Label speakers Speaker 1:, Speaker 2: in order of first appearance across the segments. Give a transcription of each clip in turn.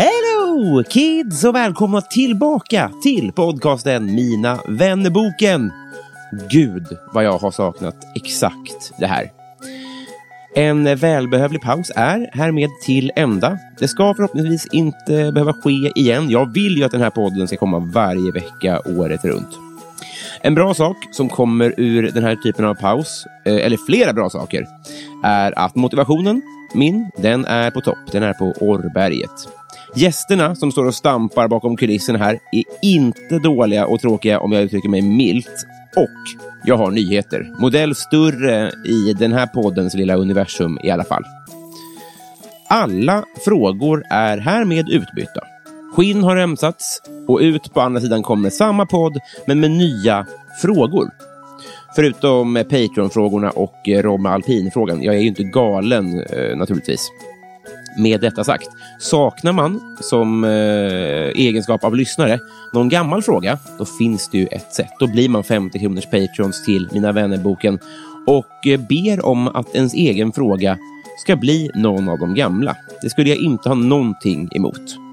Speaker 1: Hello kids och välkomna tillbaka till podcasten Mina vännerboken. Gud vad jag har saknat exakt det här. En välbehövlig paus är härmed till ända. Det ska förhoppningsvis inte behöva ske igen. Jag vill ju att den här podden ska komma varje vecka året runt. En bra sak som kommer ur den här typen av paus, eh, eller flera bra saker, är att motivationen, min, den är på topp. Den är på Orrberget. Gästerna som står och stampar bakom kulisserna här är inte dåliga och tråkiga om jag uttrycker mig milt. Och jag har nyheter. Modell större i den här poddens lilla universum i alla fall. Alla frågor är härmed utbytta. Skinn har rensats och ut på andra sidan kommer samma podd, men med nya frågor. Förutom Patreon-frågorna och eh, Romme Alpin-frågan. Jag är ju inte galen eh, naturligtvis. Med detta sagt, saknar man som eh, egenskap av lyssnare någon gammal fråga, då finns det ju ett sätt. Då blir man 50 kronors Patreons till Mina vännerboken och eh, ber om att ens egen fråga ska bli någon av de gamla. Det skulle jag inte ha någonting emot.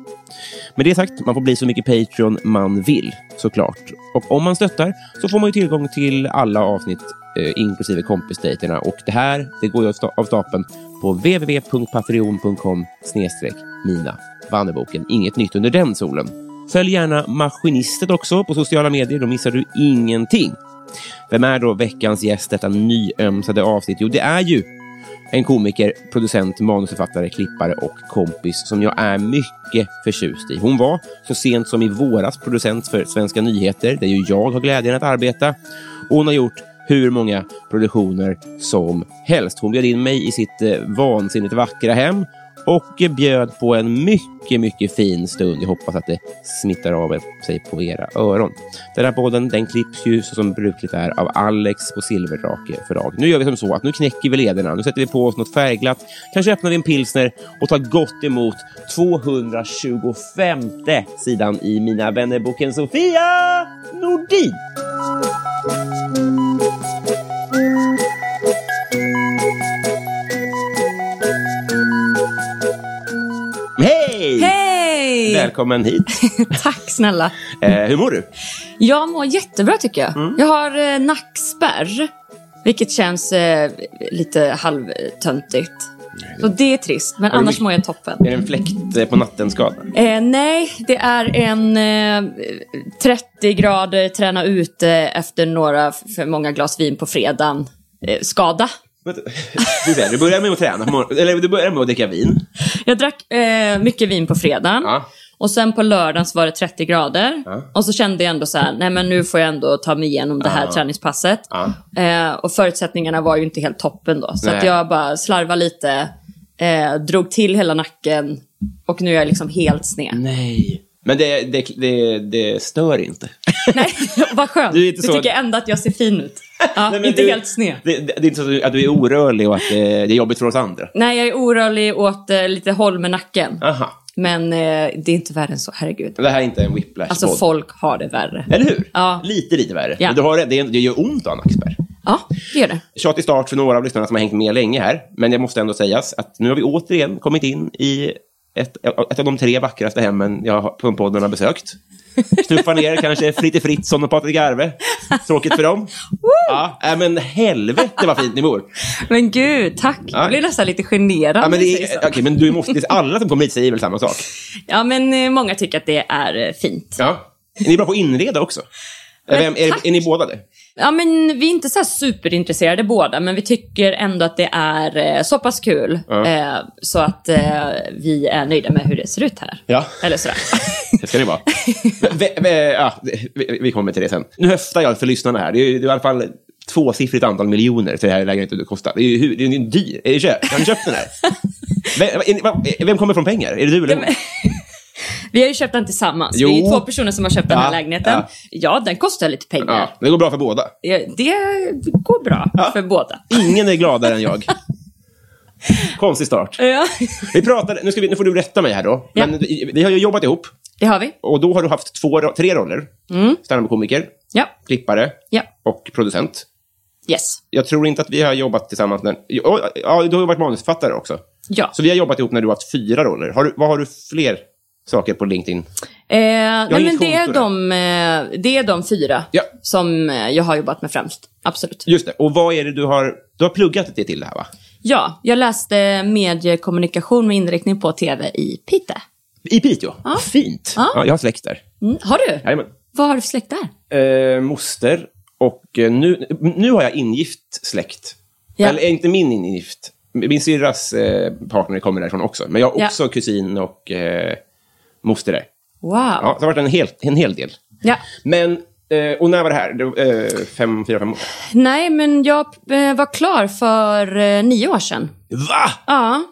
Speaker 1: Med det sagt, man får bli så mycket Patreon man vill, såklart. Och om man stöttar så får man ju tillgång till alla avsnitt, eh, inklusive kompisdejterna. Och det här, det går ju av stapeln på www.patreon.com snedstreck mina Vannerboken. Inget nytt under den solen. Följ gärna Maskinistet också på sociala medier, då missar du ingenting. Vem är då veckans gäst detta nyömsade avsnitt? Jo, det är ju en komiker, producent, manusförfattare, klippare och kompis som jag är mycket förtjust i. Hon var så sent som i våras producent för Svenska nyheter, där ju jag har glädjen att arbeta. Och hon har gjort hur många produktioner som helst. Hon bjöd in mig i sitt eh, vansinnigt vackra hem och bjöd på en mycket, mycket fin stund. Jag hoppas att det smittar av sig på era öron. Den här podden den klipps ju så som brukligt är av Alex på Silverdrake förlag. Nu gör vi som så att nu knäcker vi lederna. Nu sätter vi på oss något färgglatt. Kanske öppnar vi en pilsner och tar gott emot 225 sidan i Mina vännerboken Sofia Nordin. Välkommen hit.
Speaker 2: Tack snälla.
Speaker 1: Eh, hur mår du?
Speaker 2: Jag mår jättebra tycker jag.
Speaker 1: Mm.
Speaker 2: Jag har eh, nackspärr. Vilket känns eh, lite halvtöntigt. Så det är trist, men
Speaker 1: du
Speaker 2: annars mår jag toppen.
Speaker 1: Är det en fläkt eh, på natten-skada?
Speaker 2: Eh, nej, det är en eh, 30 grader träna ute efter några för många glas vin på fredagen. Eh, skada.
Speaker 1: Du, du börjar med att träna eller du börjar med att dricka vin.
Speaker 2: Jag drack eh, mycket vin på fredagen.
Speaker 1: Ja.
Speaker 2: Och sen på lördagen så var det 30 grader.
Speaker 1: Ja.
Speaker 2: Och så kände jag ändå så här, nej men nu får jag ändå ta mig igenom det här
Speaker 1: Ja.
Speaker 2: träningspasset.
Speaker 1: Ja.
Speaker 2: Eh, och förutsättningarna var ju inte helt toppen då. Så jag bara slarvade lite, eh, drog till hela nacken och nu är jag liksom helt sned.
Speaker 1: Nej. Men det, det, det, det stör inte.
Speaker 2: nej, vad skönt.
Speaker 1: Du
Speaker 2: Du,
Speaker 1: inte så-
Speaker 2: tycker ändå att jag ser fin ut. Ja,
Speaker 1: Nej,
Speaker 2: inte
Speaker 1: du-
Speaker 2: helt sned.
Speaker 1: Det, det, det är inte så att du är orörlig och att det, det är jobbigt för oss andra.
Speaker 2: Nej, jag är orörlig åt eh, lite håll med nacken.
Speaker 1: Aha.
Speaker 2: Men eh, det är inte värre än så, herregud.
Speaker 1: Det här är inte en whiplash
Speaker 2: Alltså folk har det värre.
Speaker 1: Eller hur?
Speaker 2: Ja.
Speaker 1: Lite, lite värre.
Speaker 2: Ja.
Speaker 1: Men du har, det, det gör ont att ha nackspärr.
Speaker 2: Ja, det gör det.
Speaker 1: Tjatig start för några av lyssnarna som har hängt med länge här. Men det måste ändå sägas att nu har vi återigen kommit in i ett, ett av de tre vackraste hemmen jag på en podden har besökt. Knuffa ner kanske Fritte Fritzson och Patrik Arve. Tråkigt för dem. Ja, äh, men helvete vad fint ni bor.
Speaker 2: Men gud, tack.
Speaker 1: Ja.
Speaker 2: Jag blir nästan lite generad.
Speaker 1: Ja, men, det, okej, men du måste, alla som kommer hit säger väl samma sak?
Speaker 2: ja, men eh, många tycker att det är fint.
Speaker 1: Ja. Ni är bra på att inreda också.
Speaker 2: Men
Speaker 1: Vem, är, är ni båda det?
Speaker 2: Ja, men vi är inte så superintresserade båda, men vi tycker ändå att det är eh, så pass kul. Eh, så att eh, vi är nöjda med hur det ser ut här.
Speaker 1: Ja.
Speaker 2: Eller sådär.
Speaker 1: Det ska det vara. vi, vi, ja, vi, kommer till det sen. Nu höftar jag för lyssnarna här. Det är, det är i alla fall tvåsiffrigt antal miljoner för det här lägenheten kostar. Det är ju det är ju dyr. Är det köpt? Har ni köpt den här? Vem, ni- vem kommer från pengar? Är det du eller hon?
Speaker 2: Vi har ju köpt den tillsammans.
Speaker 1: Jo.
Speaker 2: Vi är två personer som har köpt den här
Speaker 1: Ja,
Speaker 2: lägenheten.
Speaker 1: ja.
Speaker 2: Ja. den kostar lite pengar.
Speaker 1: Ja, det går bra för båda.
Speaker 2: Eh, Det går bra
Speaker 1: Ja.
Speaker 2: för båda.
Speaker 1: Ingen är gladare än jag. Konstig start. Vi pratade, nu, ska vi, nu får du rätta mig här då. Men vi, vi har ju jobbat ihop
Speaker 2: det har vi.
Speaker 1: och då har du haft två, tre roller. Mm. Standup-komiker,
Speaker 2: Ja,
Speaker 1: klippare
Speaker 2: ja.
Speaker 1: och producent.
Speaker 2: Yes.
Speaker 1: Jag tror inte att vi har jobbat tillsammans. När, ja, du har ju varit manusförfattare också.
Speaker 2: Ja.
Speaker 1: Så vi har jobbat ihop när du har haft fyra roller. Har du, vad har du fler saker på LinkedIn?
Speaker 2: Eh, nej, men det, är de, eh, det är de fyra
Speaker 1: Ja.
Speaker 2: som eh, jag har jobbat med främst. Absolut.
Speaker 1: Just det. Och vad är det du har... Du har pluggat det till det här, va?
Speaker 2: Ja, jag läste mediekommunikation med inriktning på tv i Piteå.
Speaker 1: I Piteå? Fint.
Speaker 2: Ja.
Speaker 1: Ja, jag har släkt där.
Speaker 2: Mm. Har du?
Speaker 1: Jajamän.
Speaker 2: Vad har du för släkt där?
Speaker 1: Eh, moster och eh, nu, nu har jag ingift släkt.
Speaker 2: Ja.
Speaker 1: Eller inte min ingift. Min syrras eh, partner kommer därifrån också. Men jag har
Speaker 2: Ja.
Speaker 1: också kusin och eh, moster där.
Speaker 2: Wow.
Speaker 1: Ja,
Speaker 2: Ja.
Speaker 1: så det har varit en hel, en hel del. Men, eh, och när var det här? Det, eh, fem, fyra, fem år?
Speaker 2: Nej, men jag eh, var klar för eh, nio år sedan.
Speaker 1: Va?
Speaker 2: Ja.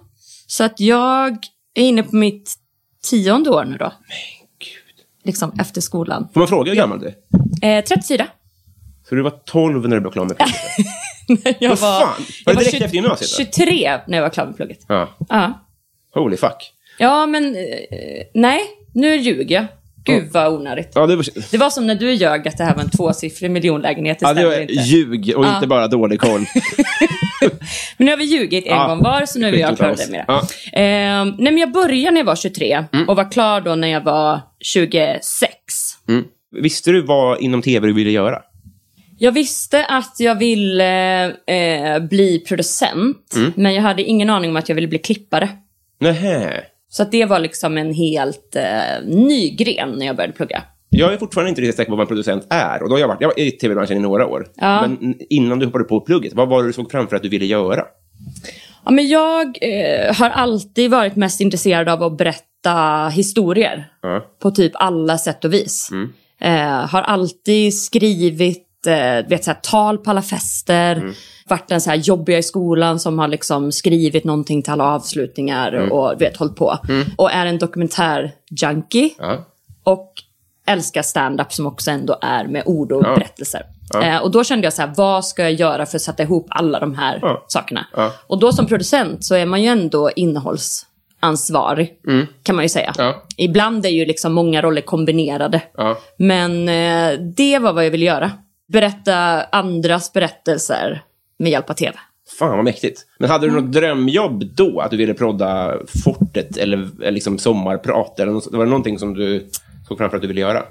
Speaker 2: Så att jag är inne på mitt tionde år nu då.
Speaker 1: Gud.
Speaker 2: Liksom efter skolan.
Speaker 1: Får man fråga hur gammal du är?
Speaker 2: Eh, 34.
Speaker 1: Så du var 12 när du blev klar med plugget?
Speaker 2: jag
Speaker 1: Vad fan? Var det direkt
Speaker 2: 20
Speaker 1: efter gymnasiet då?
Speaker 2: 23 när jag var klar med plugget.
Speaker 1: Ja.
Speaker 2: Ja.
Speaker 1: Holy fuck.
Speaker 2: Ja, men eh, nej, nu ljuger jag. Gud vad onödigt.
Speaker 1: Ja, det var,
Speaker 2: Det var som när du ljög att det här var en tvåsiffrig miljonlägenhet.
Speaker 1: Ja, det var
Speaker 2: inte.
Speaker 1: ljug och
Speaker 2: Ja.
Speaker 1: inte bara dålig koll.
Speaker 2: Men nu har vi ljugit en
Speaker 1: Ja.
Speaker 2: gång var, så nu är jag
Speaker 1: i
Speaker 2: klar
Speaker 1: paus.
Speaker 2: med det.
Speaker 1: Ja.
Speaker 2: Eh, nej, men jag började när jag var 23
Speaker 1: Mm.
Speaker 2: och var klar då när jag var 26.
Speaker 1: Mm. Visste du vad inom tv du ville göra?
Speaker 2: Jag visste att jag ville eh, bli producent,
Speaker 1: Mm.
Speaker 2: men jag hade ingen aning om att jag ville bli klippare.
Speaker 1: Nähä.
Speaker 2: Så det var liksom en helt eh, ny gren när jag började plugga.
Speaker 1: Jag är fortfarande inte riktigt säker på vad en producent är. Och då har jag varit jag var i tv-branschen i några år.
Speaker 2: Ja.
Speaker 1: Men innan du hoppade på plugget, vad var det du såg framför att du ville göra?
Speaker 2: Ja, men jag eh, har alltid varit mest intresserad av att berätta historier.
Speaker 1: Ja.
Speaker 2: På typ alla sätt och vis. Eh, har alltid skrivit eh, vet, så här, tal på alla fester. Varit den så här jobbiga i skolan som har liksom skrivit någonting till alla avslutningar och vet, hållit på. Och är en dokumentär-junkie.
Speaker 1: Ja.
Speaker 2: Och älskar stand-up som också ändå är med ord och
Speaker 1: Ja.
Speaker 2: berättelser. Eh, och då kände jag så här, vad ska jag göra för att sätta ihop alla de här
Speaker 1: Ja.
Speaker 2: sakerna?
Speaker 1: Ja.
Speaker 2: Och då som producent så är man ju ändå innehållsansvarig, kan man ju säga.
Speaker 1: Mm. Ja.
Speaker 2: Ibland är ju liksom många roller kombinerade.
Speaker 1: Ja.
Speaker 2: Men eh, det var vad jag ville göra. Berätta andras berättelser med hjälp av tv.
Speaker 1: Fan vad mäktigt. Men hade du
Speaker 2: Mm.
Speaker 1: något drömjobb då? Att du ville prodda Fortet eller, liksom Sommarprat? Eller något, var det någonting som du såg framför att du ville göra?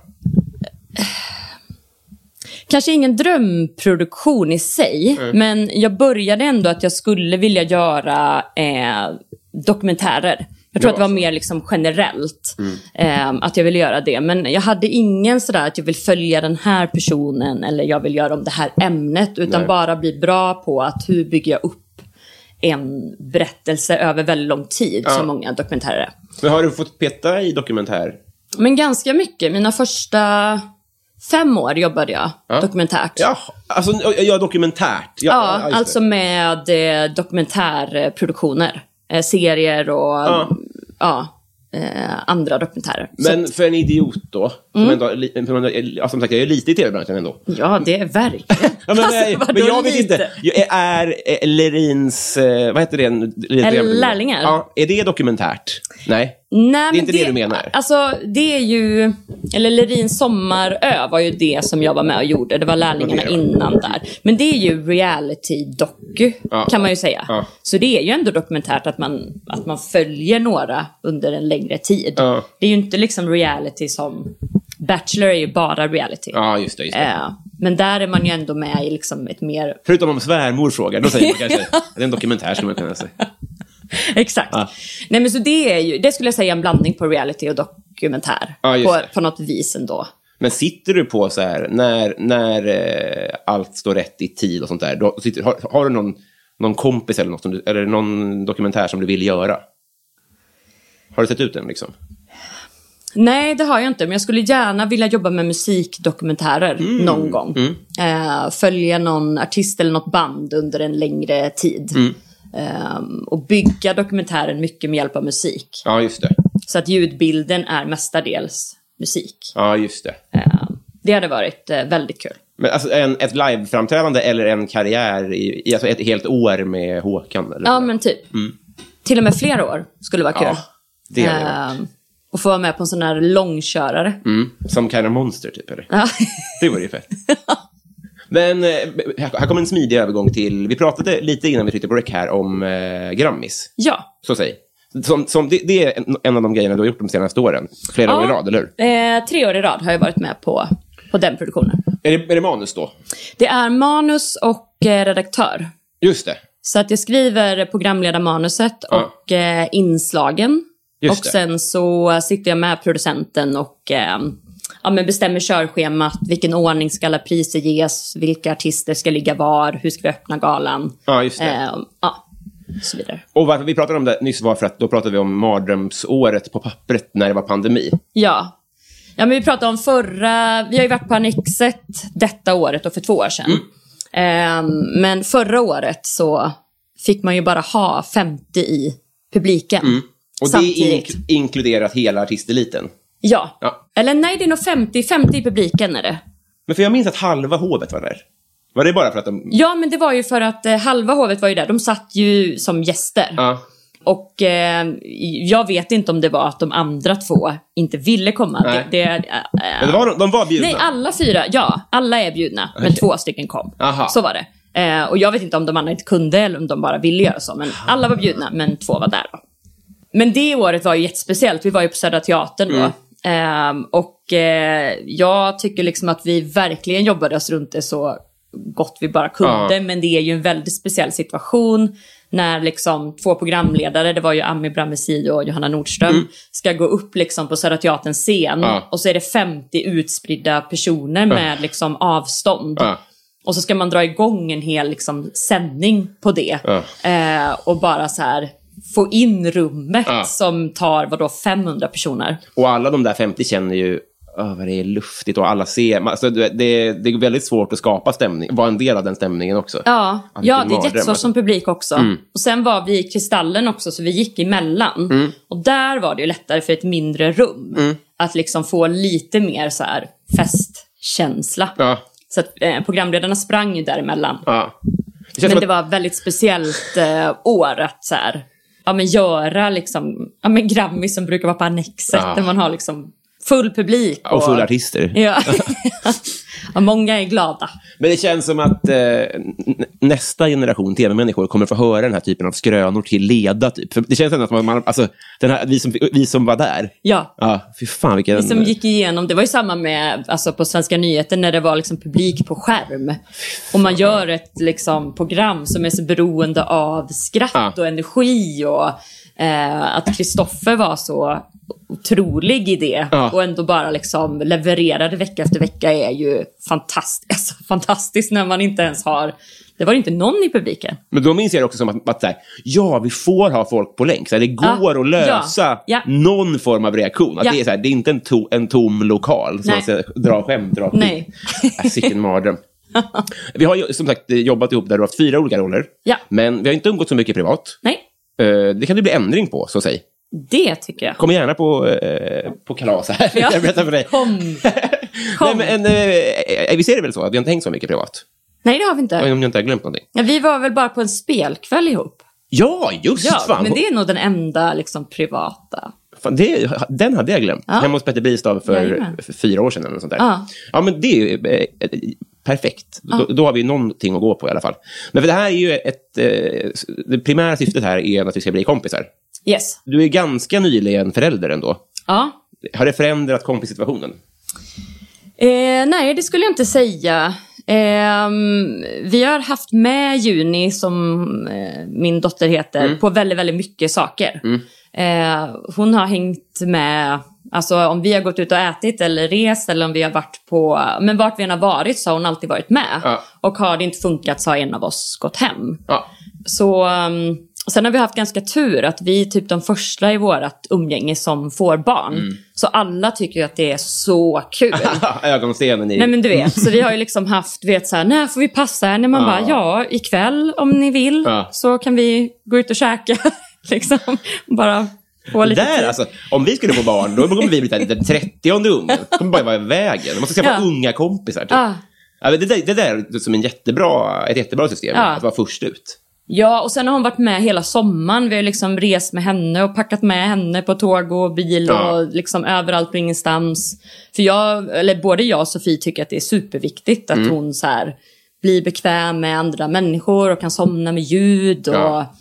Speaker 2: Kanske ingen drömproduktion i sig, men jag började ändå att jag skulle vilja göra eh, dokumentärer. Jag tror
Speaker 1: Ja,
Speaker 2: att det var mer liksom generellt eh, att jag ville göra det. Men jag hade ingen sådär att jag vill följa den här personen eller jag vill göra om det här ämnet. Utan
Speaker 1: Nej.
Speaker 2: bara bli bra på att hur bygger jag upp en berättelse över väldigt lång tid, som många dokumentärer är.
Speaker 1: Men har du fått peta i dokumentär?
Speaker 2: Men ganska mycket. Mina första fem år jobbade jag
Speaker 1: Ja.
Speaker 2: dokumentärt.
Speaker 1: Ja, alltså ja, dokumentärt. Ja,
Speaker 2: Ja, alltså med eh, dokumentärproduktioner. Eh, serier och ja. eh, andra dokumentärer.
Speaker 1: Men för en idiot då,
Speaker 2: Mm.
Speaker 1: som ändå, ja, som sagt, jag är lite i tv-branschen ändå.
Speaker 2: ja, det är verkligen.
Speaker 1: Ja, men,
Speaker 2: Alltså, vadå
Speaker 1: men jag vet
Speaker 2: lite?
Speaker 1: inte. Är eh, Lerins... eh, Vad heter det?
Speaker 2: Eller lärlingar?
Speaker 1: Ja, är det dokumentärt? Nej.
Speaker 2: Nej,
Speaker 1: Det är
Speaker 2: men
Speaker 1: inte det du menar?
Speaker 2: Alltså, det är ju... Eller Lerins sommarö var ju det som jag var med och gjorde. Det var lärlingarna
Speaker 1: ja.
Speaker 2: innan där. Men det är ju reality-docu,
Speaker 1: Ja.
Speaker 2: kan man ju säga.
Speaker 1: Ja.
Speaker 2: Så det är ju ändå dokumentärt att man, att man följer några under en längre tid.
Speaker 1: Ja.
Speaker 2: Det är ju inte liksom reality som... Bachelor är ju bara reality.
Speaker 1: Ja, just det. Just det.
Speaker 2: Eh, men där är man ju ändå med i liksom ett mer...
Speaker 1: Förutom om svärmor frågar, då säger man kanske att det är en dokumentär skulle man kunna säga.
Speaker 2: Exakt.
Speaker 1: Ja.
Speaker 2: Nej men så det är ju, det skulle jag säga en blandning på reality och dokumentär.
Speaker 1: Ja,
Speaker 2: på, på något vis ändå.
Speaker 1: Men sitter du på så här, när, när eh, allt står rätt i tid och sånt där, då sitter, har, har du någon, någon kompis eller något, som du, eller någon dokumentär som du vill göra? Har du sett ut den liksom?
Speaker 2: Nej, det har jag inte. Men jag skulle gärna vilja jobba med musikdokumentärer
Speaker 1: Mm.
Speaker 2: någon gång. Eh, följa någon artist eller något band under en längre tid.
Speaker 1: Mm.
Speaker 2: Eh, och bygga dokumentären mycket med hjälp av musik.
Speaker 1: Ja, just det.
Speaker 2: Så att ljudbilden är mestadels musik.
Speaker 1: Ja, just det.
Speaker 2: Eh, det hade varit eh, väldigt kul.
Speaker 1: Men alltså en, ett liveframträdande eller en karriär, i, alltså ett helt år med Håkan? Eller
Speaker 2: Ja, men typ. Till och med flera år skulle vara kul.
Speaker 1: Ja, det hade det varit.
Speaker 2: Och få vara med på en sån här långkörare.
Speaker 1: Mm. Som Kind of Monster, typ? Eller?
Speaker 2: Ja.
Speaker 1: Det vore ju fett. Men eh, här kommer en smidig övergång till... Vi pratade lite innan vi tryckte på rec här om eh, Grammis.
Speaker 2: ja.
Speaker 1: Så säg. Som, som, det, det är en, av de grejerna du har gjort de senaste åren. Flera
Speaker 2: Ja.
Speaker 1: år i rad, eller hur?
Speaker 2: Eh, tre år i rad har jag varit med på, på den produktionen.
Speaker 1: Är det, är det manus då?
Speaker 2: Det är manus och eh, redaktör.
Speaker 1: Just det.
Speaker 2: Så att jag skriver programledarmanuset
Speaker 1: Ja.
Speaker 2: och eh, inslagen.
Speaker 1: Just
Speaker 2: och
Speaker 1: det.
Speaker 2: sen så sitter jag med producenten och eh, ja, men bestämmer körschemat. Vilken ordning ska alla priser ges? Vilka artister ska ligga var? Hur ska vi öppna galan?
Speaker 1: Ja, just det.
Speaker 2: Eh, ja, och så vidare.
Speaker 1: Och varför vi pratade om det nyss var för att då pratade vi om mardrömsåret på pappret när det var pandemi.
Speaker 2: Ja. ja, men vi pratade om förra... Vi har ju varit på Annexet detta året och för två år sedan.
Speaker 1: Mm.
Speaker 2: Ehm, men förra året så fick man ju bara ha 50 i publiken.
Speaker 1: Mm. Och det är
Speaker 2: samtidigt.
Speaker 1: ink- inkluderat hela artisteliten.
Speaker 2: Ja.
Speaker 1: Ja.
Speaker 2: Eller nej, det är nog 50, 50 i publiken är det.
Speaker 1: Men för jag minns att halva hovet var där. Var det bara för att de...
Speaker 2: Ja, men det var ju för att eh, halva hovet var ju där. De satt ju som gäster.
Speaker 1: Ja.
Speaker 2: Och eh, jag vet inte om det var att de andra två inte ville komma.
Speaker 1: Nej.
Speaker 2: Det, det, eh,
Speaker 1: Men det var, de var bjudna.
Speaker 2: Nej, alla fyra. Ja, alla är bjudna. Men två stycken kom.
Speaker 1: Aha.
Speaker 2: Så var det. Eh, och jag vet inte om de andra inte kunde eller om de bara ville göra så. Men alla var bjudna, men två var där. Då. Men det året var ju jättespeciellt. Vi var ju på Södra Teatern då. Ehm, och eh, jag tycker liksom att vi verkligen jobbade oss runt det så gott vi bara kunde.
Speaker 1: Ja.
Speaker 2: Men det är ju en väldigt speciell situation. När liksom två programledare, det var ju Ami Bramesi och Johanna Nordström, ska gå upp liksom på Södra Teaterns scen.
Speaker 1: Ja.
Speaker 2: Och så är det 50 utspridda personer med liksom avstånd.
Speaker 1: Ja.
Speaker 2: Och så ska man dra igång en hel liksom, sändning på det.
Speaker 1: Ja.
Speaker 2: Eh, och bara så här få in rummet
Speaker 1: Ja.
Speaker 2: som tar vadå, 500 personer.
Speaker 1: Och alla de där 50 känner ju oh, vad det är luftigt och alla ser. Alltså, det, det är väldigt svårt att skapa stämning, vara en del av den stämningen också.
Speaker 2: Ja,
Speaker 1: Ja,
Speaker 2: det är jättesvårt
Speaker 1: alltså.
Speaker 2: som publik också. Och sen var vi i Kristallen också, så vi gick emellan. Och där var det ju lättare för ett mindre rum. Att liksom få lite mer så här festkänsla.
Speaker 1: Ja,
Speaker 2: Så att eh, programledarna sprang ju däremellan.
Speaker 1: ja. Det
Speaker 2: Men det
Speaker 1: att,
Speaker 2: var väldigt speciellt eh, år att så här, ja, men göra liksom, ja, men Grammis som brukar vara på Annexet,
Speaker 1: Ja.
Speaker 2: där man har liksom full publik.
Speaker 1: och fulla artister.
Speaker 2: Ja. ja, många är glada.
Speaker 1: Men det känns som att eh, nästa generation tv-människor kommer få höra den här typen av skrönor till leda. Typ. För det känns ändå att man, man alltså, den här, vi, som, vi som var där,
Speaker 2: Ja.
Speaker 1: ja, fy fan vilken...
Speaker 2: Vi som gick igenom, det var ju samma med alltså på Svenska nyheter när det var liksom publik på skärm. Och man gör ett liksom, program som är så beroende av skratt
Speaker 1: Ja.
Speaker 2: och energi. Och eh, att Kristoffer var så otrolig i det.
Speaker 1: Ja.
Speaker 2: Och ändå bara liksom levererade vecka efter vecka är ju fantastiskt. Alltså, fantastiskt när man inte ens har... Det var inte någon i publiken.
Speaker 1: Men då minns jag det också som att, att här, ja, vi får ha folk på länk. Så här, det går
Speaker 2: Ja,
Speaker 1: att lösa
Speaker 2: ja, ja.
Speaker 1: någon form av reaktion. Att det, är så här, det är inte en, to, en tom lokal som man ska dra skämt rakt
Speaker 2: Nej.
Speaker 1: Äh, Sicken mardröm. Vi har som sagt jobbat ihop där du har haft fyra olika roller. Men vi har inte umgått så mycket privat.
Speaker 2: Nej,
Speaker 1: Eh, det kan det bli ändring på, så säg.
Speaker 2: Det tycker jag.
Speaker 1: Kom gärna på, eh, på kalas här.
Speaker 2: Ja.
Speaker 1: jag berättar för dig.
Speaker 2: Kom.
Speaker 1: Nej,
Speaker 2: Kom.
Speaker 1: men, eh, vi ser det väl så, att vi har inte hängt så mycket privat.
Speaker 2: Nej, det har vi inte.
Speaker 1: Om jag inte har glömt någonting.
Speaker 2: Ja, vi var väl bara på en spelkväll ihop.
Speaker 1: Ja, just
Speaker 2: Ja,
Speaker 1: fan.
Speaker 2: men det är nog den enda liksom privata.
Speaker 1: fan det, den hade jag glömt.
Speaker 2: Ja.
Speaker 1: Hemma hos Petter Bristav för, för fyra år sedan. Eller sånt där.
Speaker 2: Ja.
Speaker 1: ja, men det är ju eh, eh, perfekt. Då, då har vi någonting att gå på i alla fall. Men för det här är ju ett... Eh, det primära syftet här är att vi ska bli kompisar.
Speaker 2: Yes.
Speaker 1: Du är ganska nyligen förälder ändå.
Speaker 2: Ja.
Speaker 1: Har det förändrat kompissituationen?
Speaker 2: Eh, nej, det skulle jag inte säga. Ehm, vi har haft med Juni, som eh, min dotter heter, på väldigt, väldigt mycket saker. Eh, hon har hängt med, alltså om vi har gått ut och ätit eller rest eller om vi har varit på, men vart vi än har varit så har hon alltid varit med.
Speaker 1: Ja.
Speaker 2: Och har det inte funkat så har en av oss gått hem.
Speaker 1: Ja.
Speaker 2: Så um, sen har vi haft ganska tur att vi är typ de första i vårt umgänge som får barn. Så alla tycker ju att det är så kul.
Speaker 1: Ögonstenen i...
Speaker 2: Nej men du vet, så vi har ju liksom haft, vet så här, när får vi passa henne? Man
Speaker 1: Ja.
Speaker 2: bara, ja ikväll om ni vill
Speaker 1: Ja.
Speaker 2: så kan vi gå ut och käka. liksom, bara få lite
Speaker 1: där,
Speaker 2: tid.
Speaker 1: alltså, om vi skulle få barn, då kommer vi bli den 30 ungen. Det kommer bara vara i vägen. Man måste skaffa
Speaker 2: Ja.
Speaker 1: unga kompisar. Typ.
Speaker 2: Ja.
Speaker 1: Det, där, det där är som en jättebra, ett jättebra system, att vara först ut.
Speaker 2: Ja, och sen har hon varit med hela sommaren. Vi har liksom rest med henne och packat med henne på tåg och bil
Speaker 1: Ja.
Speaker 2: och liksom överallt och ingenstans. För jag, eller både jag och Sofie tycker att det är superviktigt
Speaker 1: Mm.
Speaker 2: att hon så här blir bekväm med andra människor och kan somna med ljud och
Speaker 1: Ja.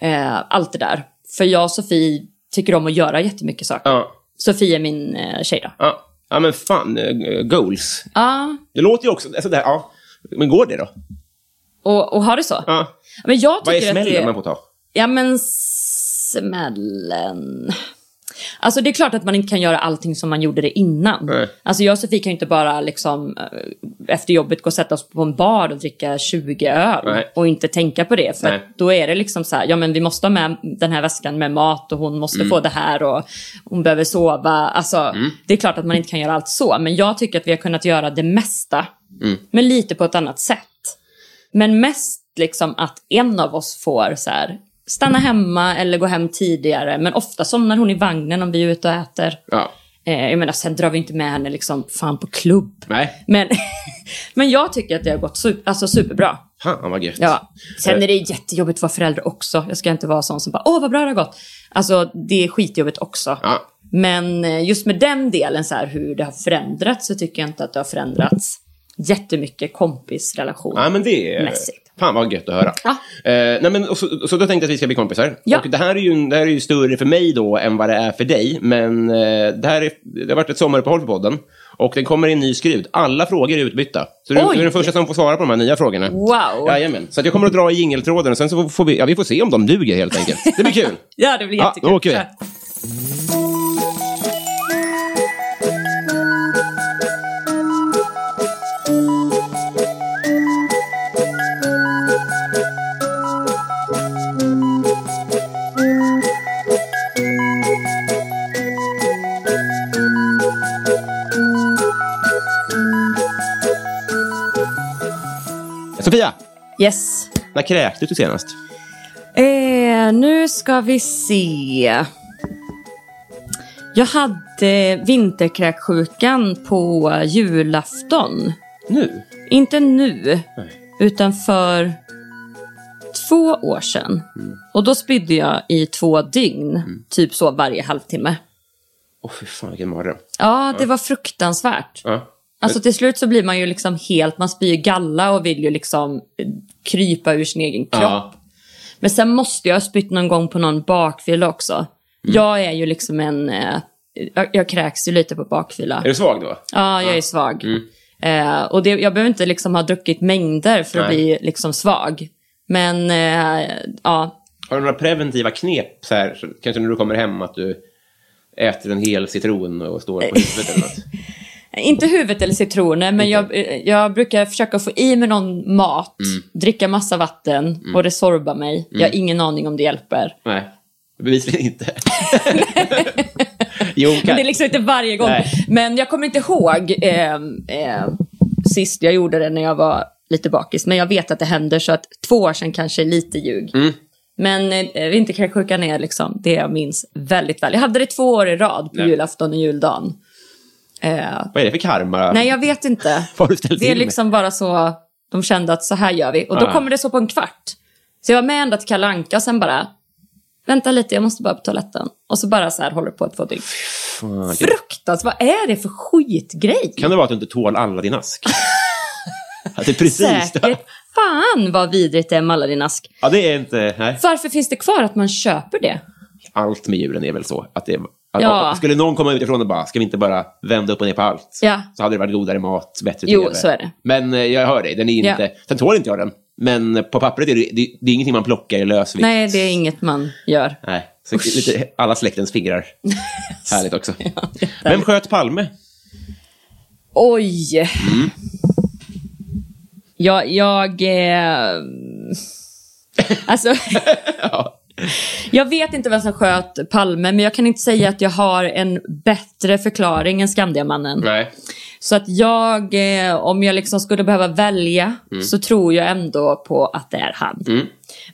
Speaker 2: eh, allt det där. För jag och Sofie tycker om att göra jättemycket saker.
Speaker 1: Ja.
Speaker 2: Sofie är min eh, tjej då.
Speaker 1: Ja. ja, men fan, eh, goals.
Speaker 2: Ja,
Speaker 1: Det låter ju också, alltså det här, ja. Men går det då?
Speaker 2: och, och har det så.
Speaker 1: Ja.
Speaker 2: Men jag
Speaker 1: Vad är smällen
Speaker 2: det...
Speaker 1: man får ta?
Speaker 2: Ja men smällen... Alltså det är klart att man inte kan göra allting som man gjorde det innan.
Speaker 1: Nej.
Speaker 2: Alltså jag och Sofie kan ju inte bara liksom eh, efter jobbet gå och sätta oss på en bar och dricka 20 öl.
Speaker 1: Nej.
Speaker 2: Och inte tänka på det. För då är det liksom så här, ja men vi måste ha med den här väskan med mat och hon måste
Speaker 1: Mm.
Speaker 2: få det här och hon behöver sova. Alltså det är klart att man inte kan göra allt så. Men jag tycker att vi har kunnat göra det mesta.
Speaker 1: Mm.
Speaker 2: Men lite på ett annat sätt. Men mest liksom att en av oss får så här, stanna hemma eller gå hem tidigare. Men ofta somnar hon i vagnen om vi är ute och äter.
Speaker 1: Ja.
Speaker 2: Eh, jag menar, sen drar vi inte med henne liksom fan på klubb.
Speaker 1: Nej.
Speaker 2: Men, men jag tycker att det har gått super, alltså superbra.
Speaker 1: Fan vad gött.
Speaker 2: Ja. Sen är det jättejobbigt att vara förälder också. Jag ska inte vara sån som bara, åh vad bra det har gått. Alltså det är skitjobbigt också.
Speaker 1: Ja.
Speaker 2: Men eh, just med den delen, så här, hur det har förändrats, så tycker jag inte att det har förändrats jättemycket kompisrelation.
Speaker 1: Ja, men det är...
Speaker 2: Mässigt.
Speaker 1: Fan vad gött att höra.
Speaker 2: Ja.
Speaker 1: Eh, nej, men, så, så då tänkte jag att vi ska bli kompisar.
Speaker 2: Ja.
Speaker 1: Och det här, är ju, det här är ju större för mig då än vad det är för dig. Men eh, det, här är, det har varit ett sommaruppehåll för podden. Och den kommer i en ny skrud. Alla frågor är utbytta. Så du, du är den första som får svara på de här nya frågorna.
Speaker 2: Wow.
Speaker 1: Jajamän. Så att jag kommer att dra i jingeltråden och sen så får vi, ja, vi får se om de duger helt enkelt. Det blir kul.
Speaker 2: Ja, det blir
Speaker 1: Ja,
Speaker 2: jättekul.
Speaker 1: då åker vi.
Speaker 2: Yes.
Speaker 1: när kräktes du senast?
Speaker 2: Eh, nu ska vi se. Jag hade vinterkräksjukan på julafton.
Speaker 1: Nu?
Speaker 2: Inte nu,
Speaker 1: Nej.
Speaker 2: utan för två år sedan. Och då spydde jag i två dygn, typ så varje halvtimme.
Speaker 1: Åh, fy fan vilken mardröm.
Speaker 2: Ja, det var fruktansvärt.
Speaker 1: Ja.
Speaker 2: Alltså till slut så blir man ju liksom helt, man spyr galla och vill ju liksom eh, krypa ur sin egen kropp.
Speaker 1: Ja.
Speaker 2: Men sen måste jag ha spytt någon gång på någon bakfylla också. Jag är ju liksom en, eh, jag, jag kräks ju lite på bakfylla.
Speaker 1: Är du svag då?
Speaker 2: Ja, jag är svag. Eh, och det, jag behöver inte liksom ha druckit mängder för att
Speaker 1: Nej.
Speaker 2: bli liksom svag. Men eh, ja,
Speaker 1: Har du några preventiva knep? Så här, kanske när du kommer hem att du äter en hel citron och står på huvudet eller något?
Speaker 2: Inte huvudet eller citroner, men jag, jag brukar försöka få i mig någon mat, dricka massa vatten och resorba mig. Jag har ingen aning om det hjälper.
Speaker 1: Nej, bevisligen inte. jo,
Speaker 2: Men det är liksom inte varje gång.
Speaker 1: Nej.
Speaker 2: Men jag kommer inte ihåg eh, eh, sist jag gjorde det när jag var lite bakis. Men jag vet att det händer så att två år sedan kanske är lite ljug.
Speaker 1: Mm.
Speaker 2: Men eh, vinterkräksjukan är liksom det jag minns väldigt väl. Jag hade det två år i rad på
Speaker 1: Nej.
Speaker 2: julafton och juldagen. Eh,
Speaker 1: Vad är det för karma?
Speaker 2: nej, jag vet inte. Det är liksom bara så De kände att så här gör vi. Och då
Speaker 1: Ah.
Speaker 2: kommer det så på en kvart. Så jag var med ända till Kalle Anka och sen bara, vänta lite, jag måste bara på toaletten. Och så bara så här håller på två dygn. Fruktansvärt, vad är det för skitgrej?
Speaker 1: Kan det vara att du inte tål alla din ask? att det är precis.
Speaker 2: Säkert. Fan vad vidrigt det är med alla din ask.
Speaker 1: Ja, det är inte... Nej.
Speaker 2: Varför finns det kvar att man köper det?
Speaker 1: Allt med djuren är väl så. Att det, att,
Speaker 2: Ja.
Speaker 1: Skulle någon komma utifrån och bara, ska vi inte bara vända upp och ner på allt?
Speaker 2: Ja.
Speaker 1: Så hade det varit godare mat, bättre
Speaker 2: Jo,
Speaker 1: TV.
Speaker 2: så är det.
Speaker 1: Men eh, jag hör dig, den är inte...
Speaker 2: Ja.
Speaker 1: Sen tål inte jag den. Men på pappret är det, det, det är ingenting man plockar i lösvikt.
Speaker 2: Nej, det är inget man gör.
Speaker 1: Nej. Så lite alla släktens fingrar. Härligt också. Vem sköt Palme?
Speaker 2: Oj! Jag... jag eh... Alltså... Jag vet inte vem som sköt Palme, men jag kan inte säga att jag har en bättre förklaring än Skandiamannen.
Speaker 1: Nej.
Speaker 2: Så att jag, eh, om jag liksom skulle behöva välja, så tror jag ändå på att det är han.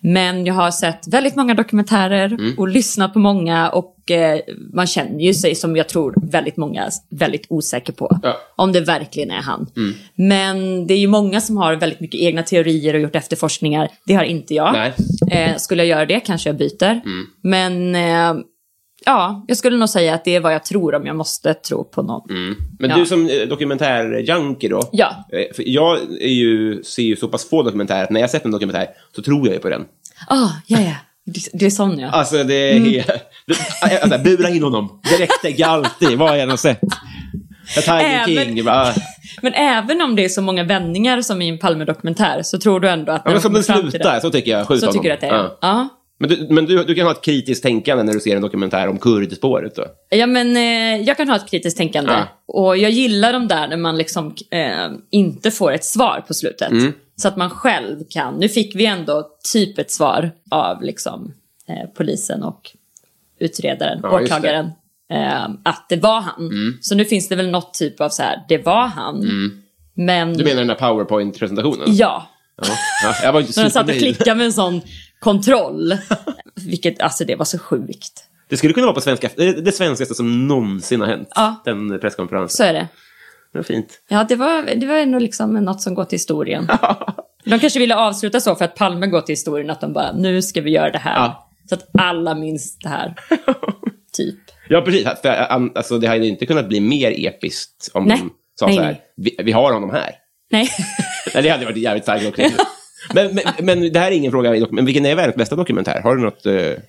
Speaker 2: Men jag har sett väldigt många dokumentärer och lyssnat på många och eh, man känner ju sig som jag tror väldigt många väldigt osäker på.
Speaker 1: Ja.
Speaker 2: Om det verkligen är han. Men det är ju många som har väldigt mycket egna teorier och gjort efterforskningar. Det har inte jag. Eh, skulle jag göra det kanske jag byter. Men eh, ja, jag skulle nog säga att det är vad jag tror om jag måste tro på någon.
Speaker 1: Men
Speaker 2: Ja.
Speaker 1: du som eh, dokumentärjunkie då?
Speaker 2: Ja.
Speaker 1: Eh, För jag är ju, ser ju så pass få dokumentärer att när jag sett en dokumentär så tror jag ju på den.
Speaker 2: Ah, ja, ja. Det, är sån ja.
Speaker 1: Alltså det är...
Speaker 2: Mm.
Speaker 1: det- Alltså, bura in honom. Direkt, alltid, vad jag än har sett. Tiger
Speaker 2: Även-
Speaker 1: King. Bara,
Speaker 2: Men även om det är så många vändningar som i en Palme-dokumentär så tror du ändå att...
Speaker 1: ja, men som den slutar, så tycker jag. Skjut
Speaker 2: Så
Speaker 1: honom.
Speaker 2: tycker du att det är?
Speaker 1: Ja.
Speaker 2: Ja.
Speaker 1: Men, du, men du, du kan ha ett kritiskt tänkande när du ser en dokumentär om kurdspåret då?
Speaker 2: Ja, men eh, jag kan ha ett kritiskt tänkande.
Speaker 1: Ja.
Speaker 2: Och jag gillar de där när man liksom eh, inte får ett svar på slutet.
Speaker 1: Mm.
Speaker 2: Så att man själv kan. Nu fick vi ändå typ ett svar av liksom, eh, polisen och utredaren,
Speaker 1: Ja, just det.
Speaker 2: åklagaren. Eh, att det var han. Så nu finns det väl något typ av så här, det var han. Men
Speaker 1: Du menar den där powerpoint-presentationen?
Speaker 2: ja,
Speaker 1: Ja. ja. Jag var inte
Speaker 2: när de satt och klickade med en sån kontroll. Vilket, alltså det var så sjukt.
Speaker 1: Det skulle kunna vara på svenska, det, svenskaste som någonsin har hänt.
Speaker 2: Ja.
Speaker 1: Den presskonferensen.
Speaker 2: Så är det.
Speaker 1: Det var fint.
Speaker 2: Ja, det var, det var ändå liksom något som går till historien. De kanske ville avsluta så för att Palme går till historien, att de bara, nu ska vi göra det här.
Speaker 1: Ja.
Speaker 2: Så att alla minns det här. typ.
Speaker 1: Ja, precis. För, an- alltså, det hade inte kunnat bli mer episkt om
Speaker 2: Nej.
Speaker 1: de sa
Speaker 2: Nej,
Speaker 1: så här, vi, vi har honom här.
Speaker 2: Nej.
Speaker 1: Nej, det hade varit jävligt starkt också. Men, men, men det här är ingen fråga, men vilken är världens bästa dokumentär? Har du något... eh,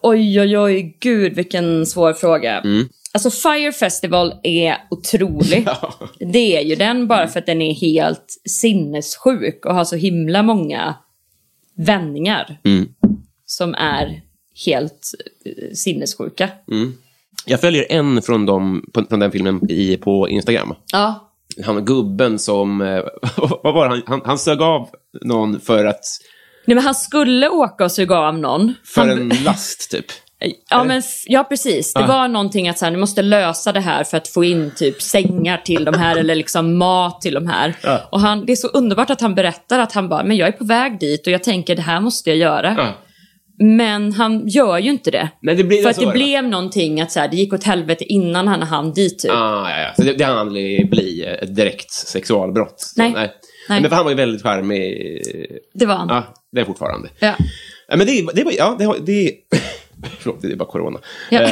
Speaker 2: oj, oj, oj, gud vilken svår fråga.
Speaker 1: Mm.
Speaker 2: Alltså Fire Festival är otrolig. Det är ju den bara för att den är helt sinnessjuk och har så himla många vändningar.
Speaker 1: Mm.
Speaker 2: Som är helt eh, sinnessjuka.
Speaker 1: Jag följer en från, dem, på, från den filmen i, på Instagram.
Speaker 2: Ja,
Speaker 1: Han gubben som... eh, vad var det? Han, han, han sög av någon för att...
Speaker 2: Nej, men han skulle åka och suga av någon.
Speaker 1: För
Speaker 2: han,
Speaker 1: en last, typ.
Speaker 2: ja, men, ja, precis. Det
Speaker 1: Ah.
Speaker 2: var någonting att så här, ni måste lösa det här för att få in typ sängar till de här eller liksom mat till de här.
Speaker 1: Ja.
Speaker 2: Och han, det är så underbart att han berättar att han bara, men jag är på väg dit och jag tänker det här måste jag göra.
Speaker 1: Ja.
Speaker 2: Men han gör ju inte det.
Speaker 1: Det
Speaker 2: för att det
Speaker 1: va?
Speaker 2: blev någonting att så här, det gick åt helvete innan han hann dit typ.
Speaker 1: Ah, ja, ja. Så det, det hann aldrig bli ett direkt sexualbrott. Så,
Speaker 2: Nej.
Speaker 1: nej.
Speaker 2: Nej.
Speaker 1: Men för han var ju väldigt charmig.
Speaker 2: Det var han.
Speaker 1: Ja, det är fortfarande.
Speaker 2: Ja.
Speaker 1: Ja, men det, det, ja, det, det, Förlåt, det är bara corona.
Speaker 2: Ja.
Speaker 1: Eh,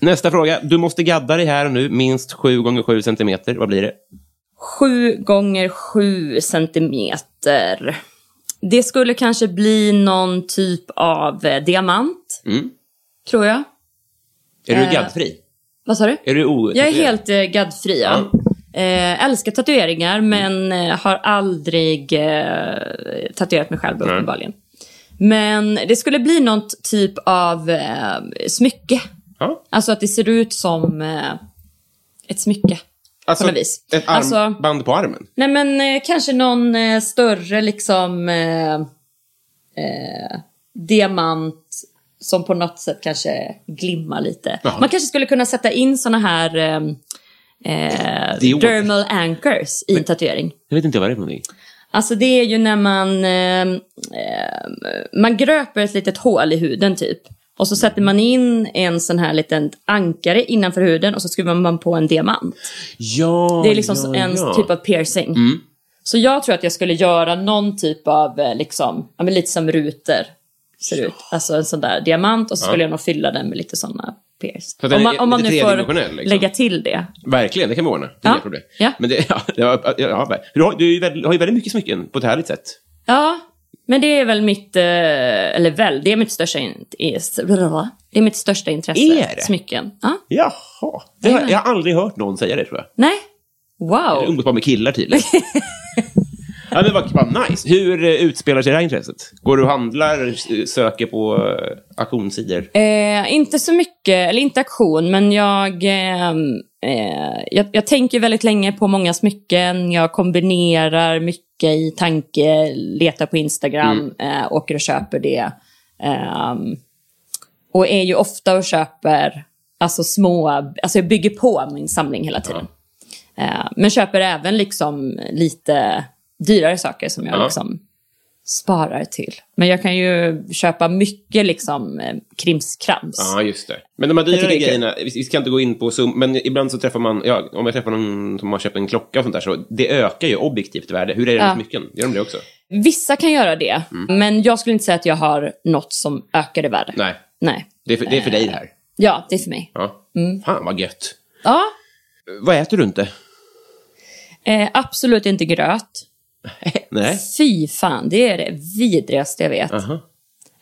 Speaker 1: nästa fråga. Du måste gadda dig här och nu, minst 7 gånger 7 centimeter. Vad blir det?
Speaker 2: Sju gånger sju centimeter. Det skulle kanske bli någon typ av eh, diamant,
Speaker 1: Mm.
Speaker 2: tror jag.
Speaker 1: Är du
Speaker 2: Eh,
Speaker 1: gaddfri?
Speaker 2: Vad sa du?
Speaker 1: Är du.
Speaker 2: Jag är helt eh, gaddfri, ja. Eh, älskar tatueringar, men eh, har aldrig eh, tatuerat mig själv uppenbarligen. Men det skulle bli något typ av eh, smycke. Alltså att det ser ut som eh, ett smycke.
Speaker 1: Alltså,
Speaker 2: på något vis.
Speaker 1: ett
Speaker 2: Alltså-
Speaker 1: armband på armen?
Speaker 2: Nej men eh, kanske någon eh, större liksom eh, eh, diamant som på något sätt kanske glimmar lite.
Speaker 1: Jaha.
Speaker 2: Man kanske skulle kunna sätta in såna här eh, eh, dermal anchors i en tatuering.
Speaker 1: Jag vet inte vad det är för någonting.
Speaker 2: Alltså det är ju när man, eh, man gröper ett litet hål i huden typ. Och så sätter man in en sån här liten ankare innanför huden och så skruvar man på en diamant.
Speaker 1: Ja,
Speaker 2: Det är liksom
Speaker 1: ja,
Speaker 2: en
Speaker 1: ja.
Speaker 2: typ av piercing.
Speaker 1: Mm.
Speaker 2: Så jag tror att jag skulle göra någon typ av, eh, liksom, ja, men lite som ruter ser ut. Alltså en sån där diamant och så skulle jag nog fylla den med lite såna piercing.
Speaker 1: Så
Speaker 2: Om man, om man nu får
Speaker 1: liksom.
Speaker 2: lägga till det.
Speaker 1: Verkligen, det kan vi ordna. Det är
Speaker 2: Ja.
Speaker 1: inga problem.
Speaker 2: Ja.
Speaker 1: Men det, ja, det var, ja, du, har, du har ju väldigt mycket smycken på ett härligt sätt.
Speaker 2: Ja, men det är väl mitt, eh, eller väl, det är mitt största, in, det är mitt största intresse.
Speaker 1: Är det?
Speaker 2: Smycken. Ja.
Speaker 1: Jaha. Det har, jag har aldrig hört någon säga det, tror jag.
Speaker 2: Nej.
Speaker 1: Jag
Speaker 2: Wow.
Speaker 1: umgås bara med killar tydligen. ja, men vad, vad nice. Hur eh, utspelar sig det här intresset? Går du och handlar, s- söker på auktionssidor?
Speaker 2: Eh, inte så mycket, eller inte aktion, men jag, eh, eh, jag, jag tänker väldigt länge på många smycken. Jag kombinerar mycket i tanke, letar på Instagram, eh, åker och köper det. Ehm, och är ju ofta och köper alltså små, alltså jag bygger på min samling hela tiden. Eh, men köper även liksom lite dyrare saker som jag
Speaker 1: Ja.
Speaker 2: liksom sparar till. Men jag kan ju köpa mycket liksom eh, krimskrams.
Speaker 1: Ja, just det. Men de här dyrare grejerna, vi ska inte gå in på sum, men ibland så träffar man, ja, om jag träffar någon som har köpt en klocka och sånt där, så det ökar ju objektivt värde. Hur är det
Speaker 2: Ja.
Speaker 1: med smycken? Gör de det också?
Speaker 2: Vissa kan göra det,
Speaker 1: Mm.
Speaker 2: men jag skulle inte säga att jag har något som ökar i värde.
Speaker 1: Nej,
Speaker 2: Nej.
Speaker 1: det är för, det är för dig det här.
Speaker 2: Ja, det är för mig.
Speaker 1: Ja.
Speaker 2: Mm.
Speaker 1: Fan vad gött.
Speaker 2: Ja,
Speaker 1: Vad äter du inte?
Speaker 2: eh, absolut inte gröt.
Speaker 1: Nej.
Speaker 2: Fy fan, det är det vidrigaste jag vet.
Speaker 1: Aha.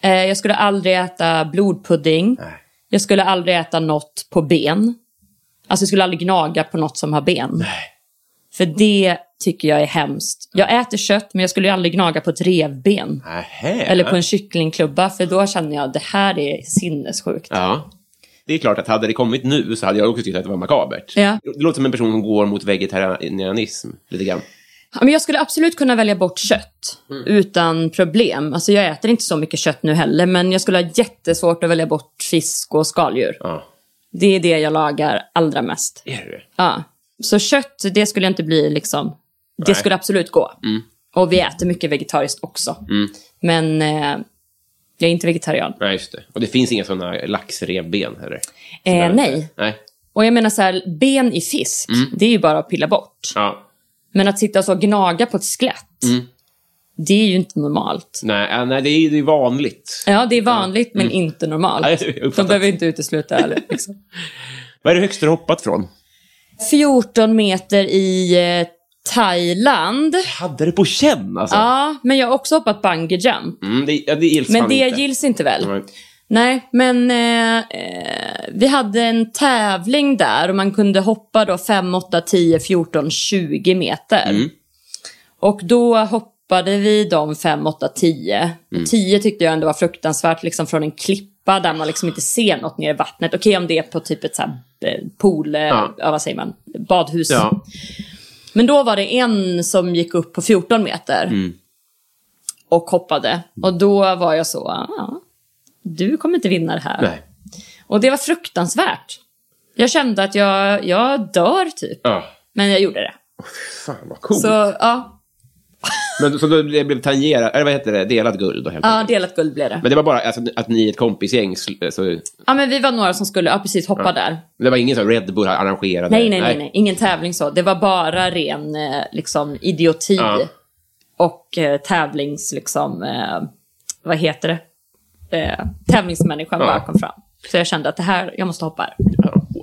Speaker 2: Eh, jag skulle aldrig äta blodpudding.
Speaker 1: Nej.
Speaker 2: Jag skulle aldrig äta något på ben. Alltså jag skulle aldrig gnaga på något som har ben.
Speaker 1: Nej.
Speaker 2: För det tycker jag är hemskt. Jag äter kött, men jag skulle aldrig gnaga på ett revben.
Speaker 1: Nähä.
Speaker 2: Eller på en kycklingklubba, för då känner jag att det här är sinnessjukt.
Speaker 1: Ja. Det är klart att hade det kommit nu så hade jag också tyckt att det var makabert.
Speaker 2: Ja.
Speaker 1: Det låter som en person som går mot vegetarianism, lite grann.
Speaker 2: Men jag skulle absolut kunna välja bort kött
Speaker 1: Mm.
Speaker 2: utan problem. Alltså jag äter inte så mycket kött nu heller, men jag skulle ha jättesvårt att välja bort fisk och skaldjur.
Speaker 1: Ja.
Speaker 2: Det är det jag lagar allra mest.
Speaker 1: Är det det?
Speaker 2: Ja. Så kött, det skulle inte bli liksom... Det
Speaker 1: Nej. Mm.
Speaker 2: skulle absolut gå. Och vi äter mycket vegetariskt också. Men eh, jag är inte vegetarian.
Speaker 1: Nej, just det. Och det finns inga sådana laxrevben heller?
Speaker 2: Eh, nej.
Speaker 1: Nej.
Speaker 2: Och jag menar så här, ben i fisk,
Speaker 1: Mm.
Speaker 2: det är ju bara att pilla bort.
Speaker 1: Ja.
Speaker 2: Men att sitta och så gnaga på ett skelett,
Speaker 1: Mm.
Speaker 2: det är ju inte normalt.
Speaker 1: Nej, ja, nej det är det är vanligt.
Speaker 2: Ja, det är vanligt men inte normalt.
Speaker 1: Mm. Ja, jag uppfattar.
Speaker 2: De behöver inte utesluta det. Liksom.
Speaker 1: Vad är det högsta du hoppat från?
Speaker 2: 14 meter i eh, Thailand.
Speaker 1: Hade det på känn alltså?
Speaker 2: Ja, men jag har också hoppat bungee jump.
Speaker 1: Mm, det, ja, det
Speaker 2: Men det
Speaker 1: inte.
Speaker 2: gills inte väl?
Speaker 1: Nej.
Speaker 2: Nej, men eh, eh, vi hade en tävling där och man kunde hoppa då 5, 8, 10, 14, 20 meter.
Speaker 1: Mm.
Speaker 2: Och då hoppade vi de 5, 8, 10.
Speaker 1: Mm.
Speaker 2: Och 10 tyckte jag ändå var fruktansvärt liksom från en klippa där man liksom inte ser något ner i vattnet. Okej om det är på typ ett så här eh, pool, eh,
Speaker 1: Ja.
Speaker 2: vad säger man, badhus.
Speaker 1: Ja.
Speaker 2: Men då var det en som gick upp på 14 meter.
Speaker 1: Mm.
Speaker 2: Och hoppade. Och då var jag så, ja, du kommer inte vinna det här.
Speaker 1: Nej.
Speaker 2: Och det var fruktansvärt. Jag kände att jag, jag dör typ.
Speaker 1: Ja.
Speaker 2: Men jag gjorde det.
Speaker 1: Fan vad coolt.
Speaker 2: Så ja,
Speaker 1: Men, så då blev det tangerat, eller vad heter det, delad guld då helt
Speaker 2: ja delat guld blev det.
Speaker 1: Men det var bara alltså, att ni ett kompisgäng, så,
Speaker 2: Ja, men vi var några som skulle ja, precis hoppa där.
Speaker 1: det var ingen som Red Bull arrangerade?
Speaker 2: Nej, nej, nej, nej. Ingen tävling så. Det var bara ren eh, liksom, idioti.
Speaker 1: Ja.
Speaker 2: Och eh, tävlings, liksom, eh, vad heter det? Eh, tävlingsmänniskan
Speaker 1: Ja.
Speaker 2: bara kom fram. Så jag kände att det här, jag måste hoppa här.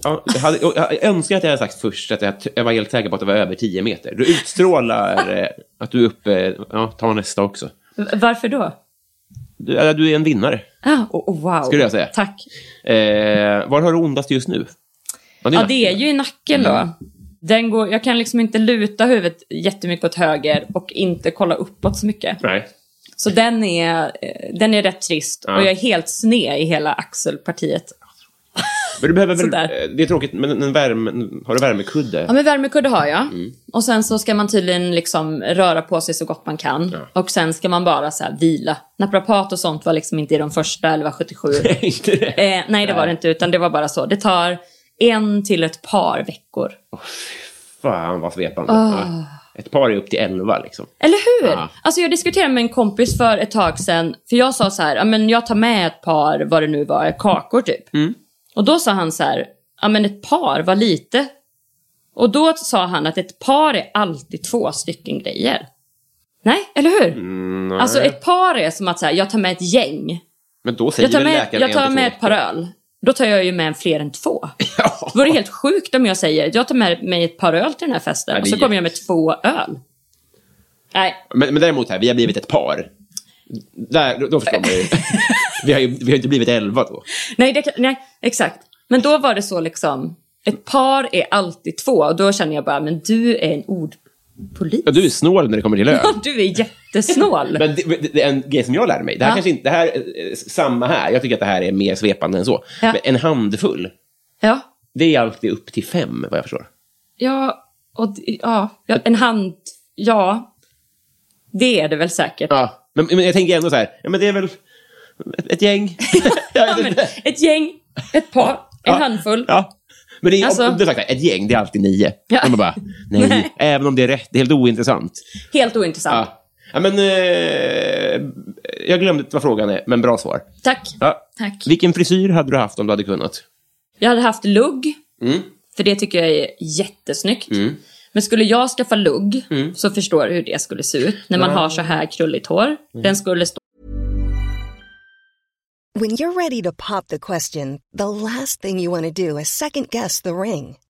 Speaker 1: Ja, jag, hade, jag önskar att jag hade sagt först att jag, jag var helt säker på att det var över 10 meter. Du utstrålar eh, att du är uppe, ja, ta nästa också.
Speaker 2: Varför då?
Speaker 1: Du, du är en vinnare.
Speaker 2: Ah, oh, wow.
Speaker 1: Skulle jag säga.
Speaker 2: Tack.
Speaker 1: Eh, var har du ondast just nu? Ja,
Speaker 2: Ja, det är ju i nacken då. Den går, jag kan liksom inte luta huvudet jättemycket åt höger och inte kolla uppåt så mycket.
Speaker 1: Nej.
Speaker 2: Så den är, eh, den är rätt trist.
Speaker 1: Ja.
Speaker 2: Och jag är helt sned i hela axelpartiet.
Speaker 1: Men du behöver väl, det är tråkigt, men en värme, har du värmekudde?
Speaker 2: Ja, men värmekudde har jag.
Speaker 1: Mm.
Speaker 2: Och sen så ska man tydligen liksom röra på sig så gott man kan. Och sen ska man bara så vila. Naprapat och sånt var liksom inte i de första, eller var 77.
Speaker 1: inte det?
Speaker 2: eh, nej, det var det inte, utan det var bara så. Det tar en till ett par veckor.
Speaker 1: Fan vad svepande.
Speaker 2: Ah.
Speaker 1: Ett par är upp till elva liksom.
Speaker 2: Eller hur?
Speaker 1: Ja.
Speaker 2: Alltså jag diskuterade med en kompis för ett tag sedan. För jag sa så här, men jag tar med ett par, vad det nu var, kakor typ.
Speaker 1: Mm.
Speaker 2: Och då sa han så här, ja men ett par var lite. Och då sa han att ett par är alltid två stycken grejer. Nej, eller hur?
Speaker 1: Mm, nej.
Speaker 2: Alltså ett par är som att så här, jag tar med ett gäng.
Speaker 1: Men då säger
Speaker 2: Jag tar med,
Speaker 1: läkaren
Speaker 2: jag tar med ett par öl. Då tar jag ju med fler än två.
Speaker 1: Ja.
Speaker 2: Det vore helt sjukt om jag säger, jag tar med mig ett par öl till den här festen.
Speaker 1: Ja,
Speaker 2: och så kommer jag med två öl. Nej,
Speaker 1: Men, men däremot här, vi har blivit ett par. Där, då, då förstår man ju. vi, har ju vi har inte blivit elva då.
Speaker 2: Nej, det, nej, exakt. Men då var det så liksom, ett par är alltid två. Och då känner jag bara, men du är en ordpolis.
Speaker 1: Ja, du är snål när det kommer till öl.
Speaker 2: Du är jättesnål.
Speaker 1: Men det, det, det är en grej som jag lärde mig. Det här
Speaker 2: Ja.
Speaker 1: kanske inte, det här, är eh, samma här. Jag tycker att det här är mer svepande än så.
Speaker 2: Ja.
Speaker 1: Men en handfull,
Speaker 2: ja,
Speaker 1: det är alltid upp till fem, vad jag förstår.
Speaker 2: ja, och, ja, en hand, ja. Det är det väl säkert.
Speaker 1: Ja. Men, men jag tänker ändå så här, ja men det är väl ett, ett gäng.
Speaker 2: Ja, men, ett gäng, ett par, en handfull.
Speaker 1: Ja. Men det är,
Speaker 2: Alltså-
Speaker 1: om, du sagt, ett gäng, det är alltid nio.
Speaker 2: Ja.
Speaker 1: Man bara, nej,
Speaker 2: Nej.
Speaker 1: även om det är rätt, det är helt ointressant.
Speaker 2: Helt ointressant.
Speaker 1: Ja. Ja, men, eh, jag glömde vad frågan är, men bra svar.
Speaker 2: Tack.
Speaker 1: Ja.
Speaker 2: Tack.
Speaker 1: Vilken frisyr hade du haft om du hade kunnat?
Speaker 2: Jag hade haft lugg,
Speaker 1: Mm.
Speaker 2: för det tycker jag är jättesnyggt.
Speaker 1: Mm.
Speaker 2: Men skulle jag skaffa lugg, så förstår du hur det skulle se ut. När man har så här krulligt hår.
Speaker 1: Mm.
Speaker 2: Den skulle stå
Speaker 3: When you're ready to pop the question, the last thing you want to do is second guess the ring.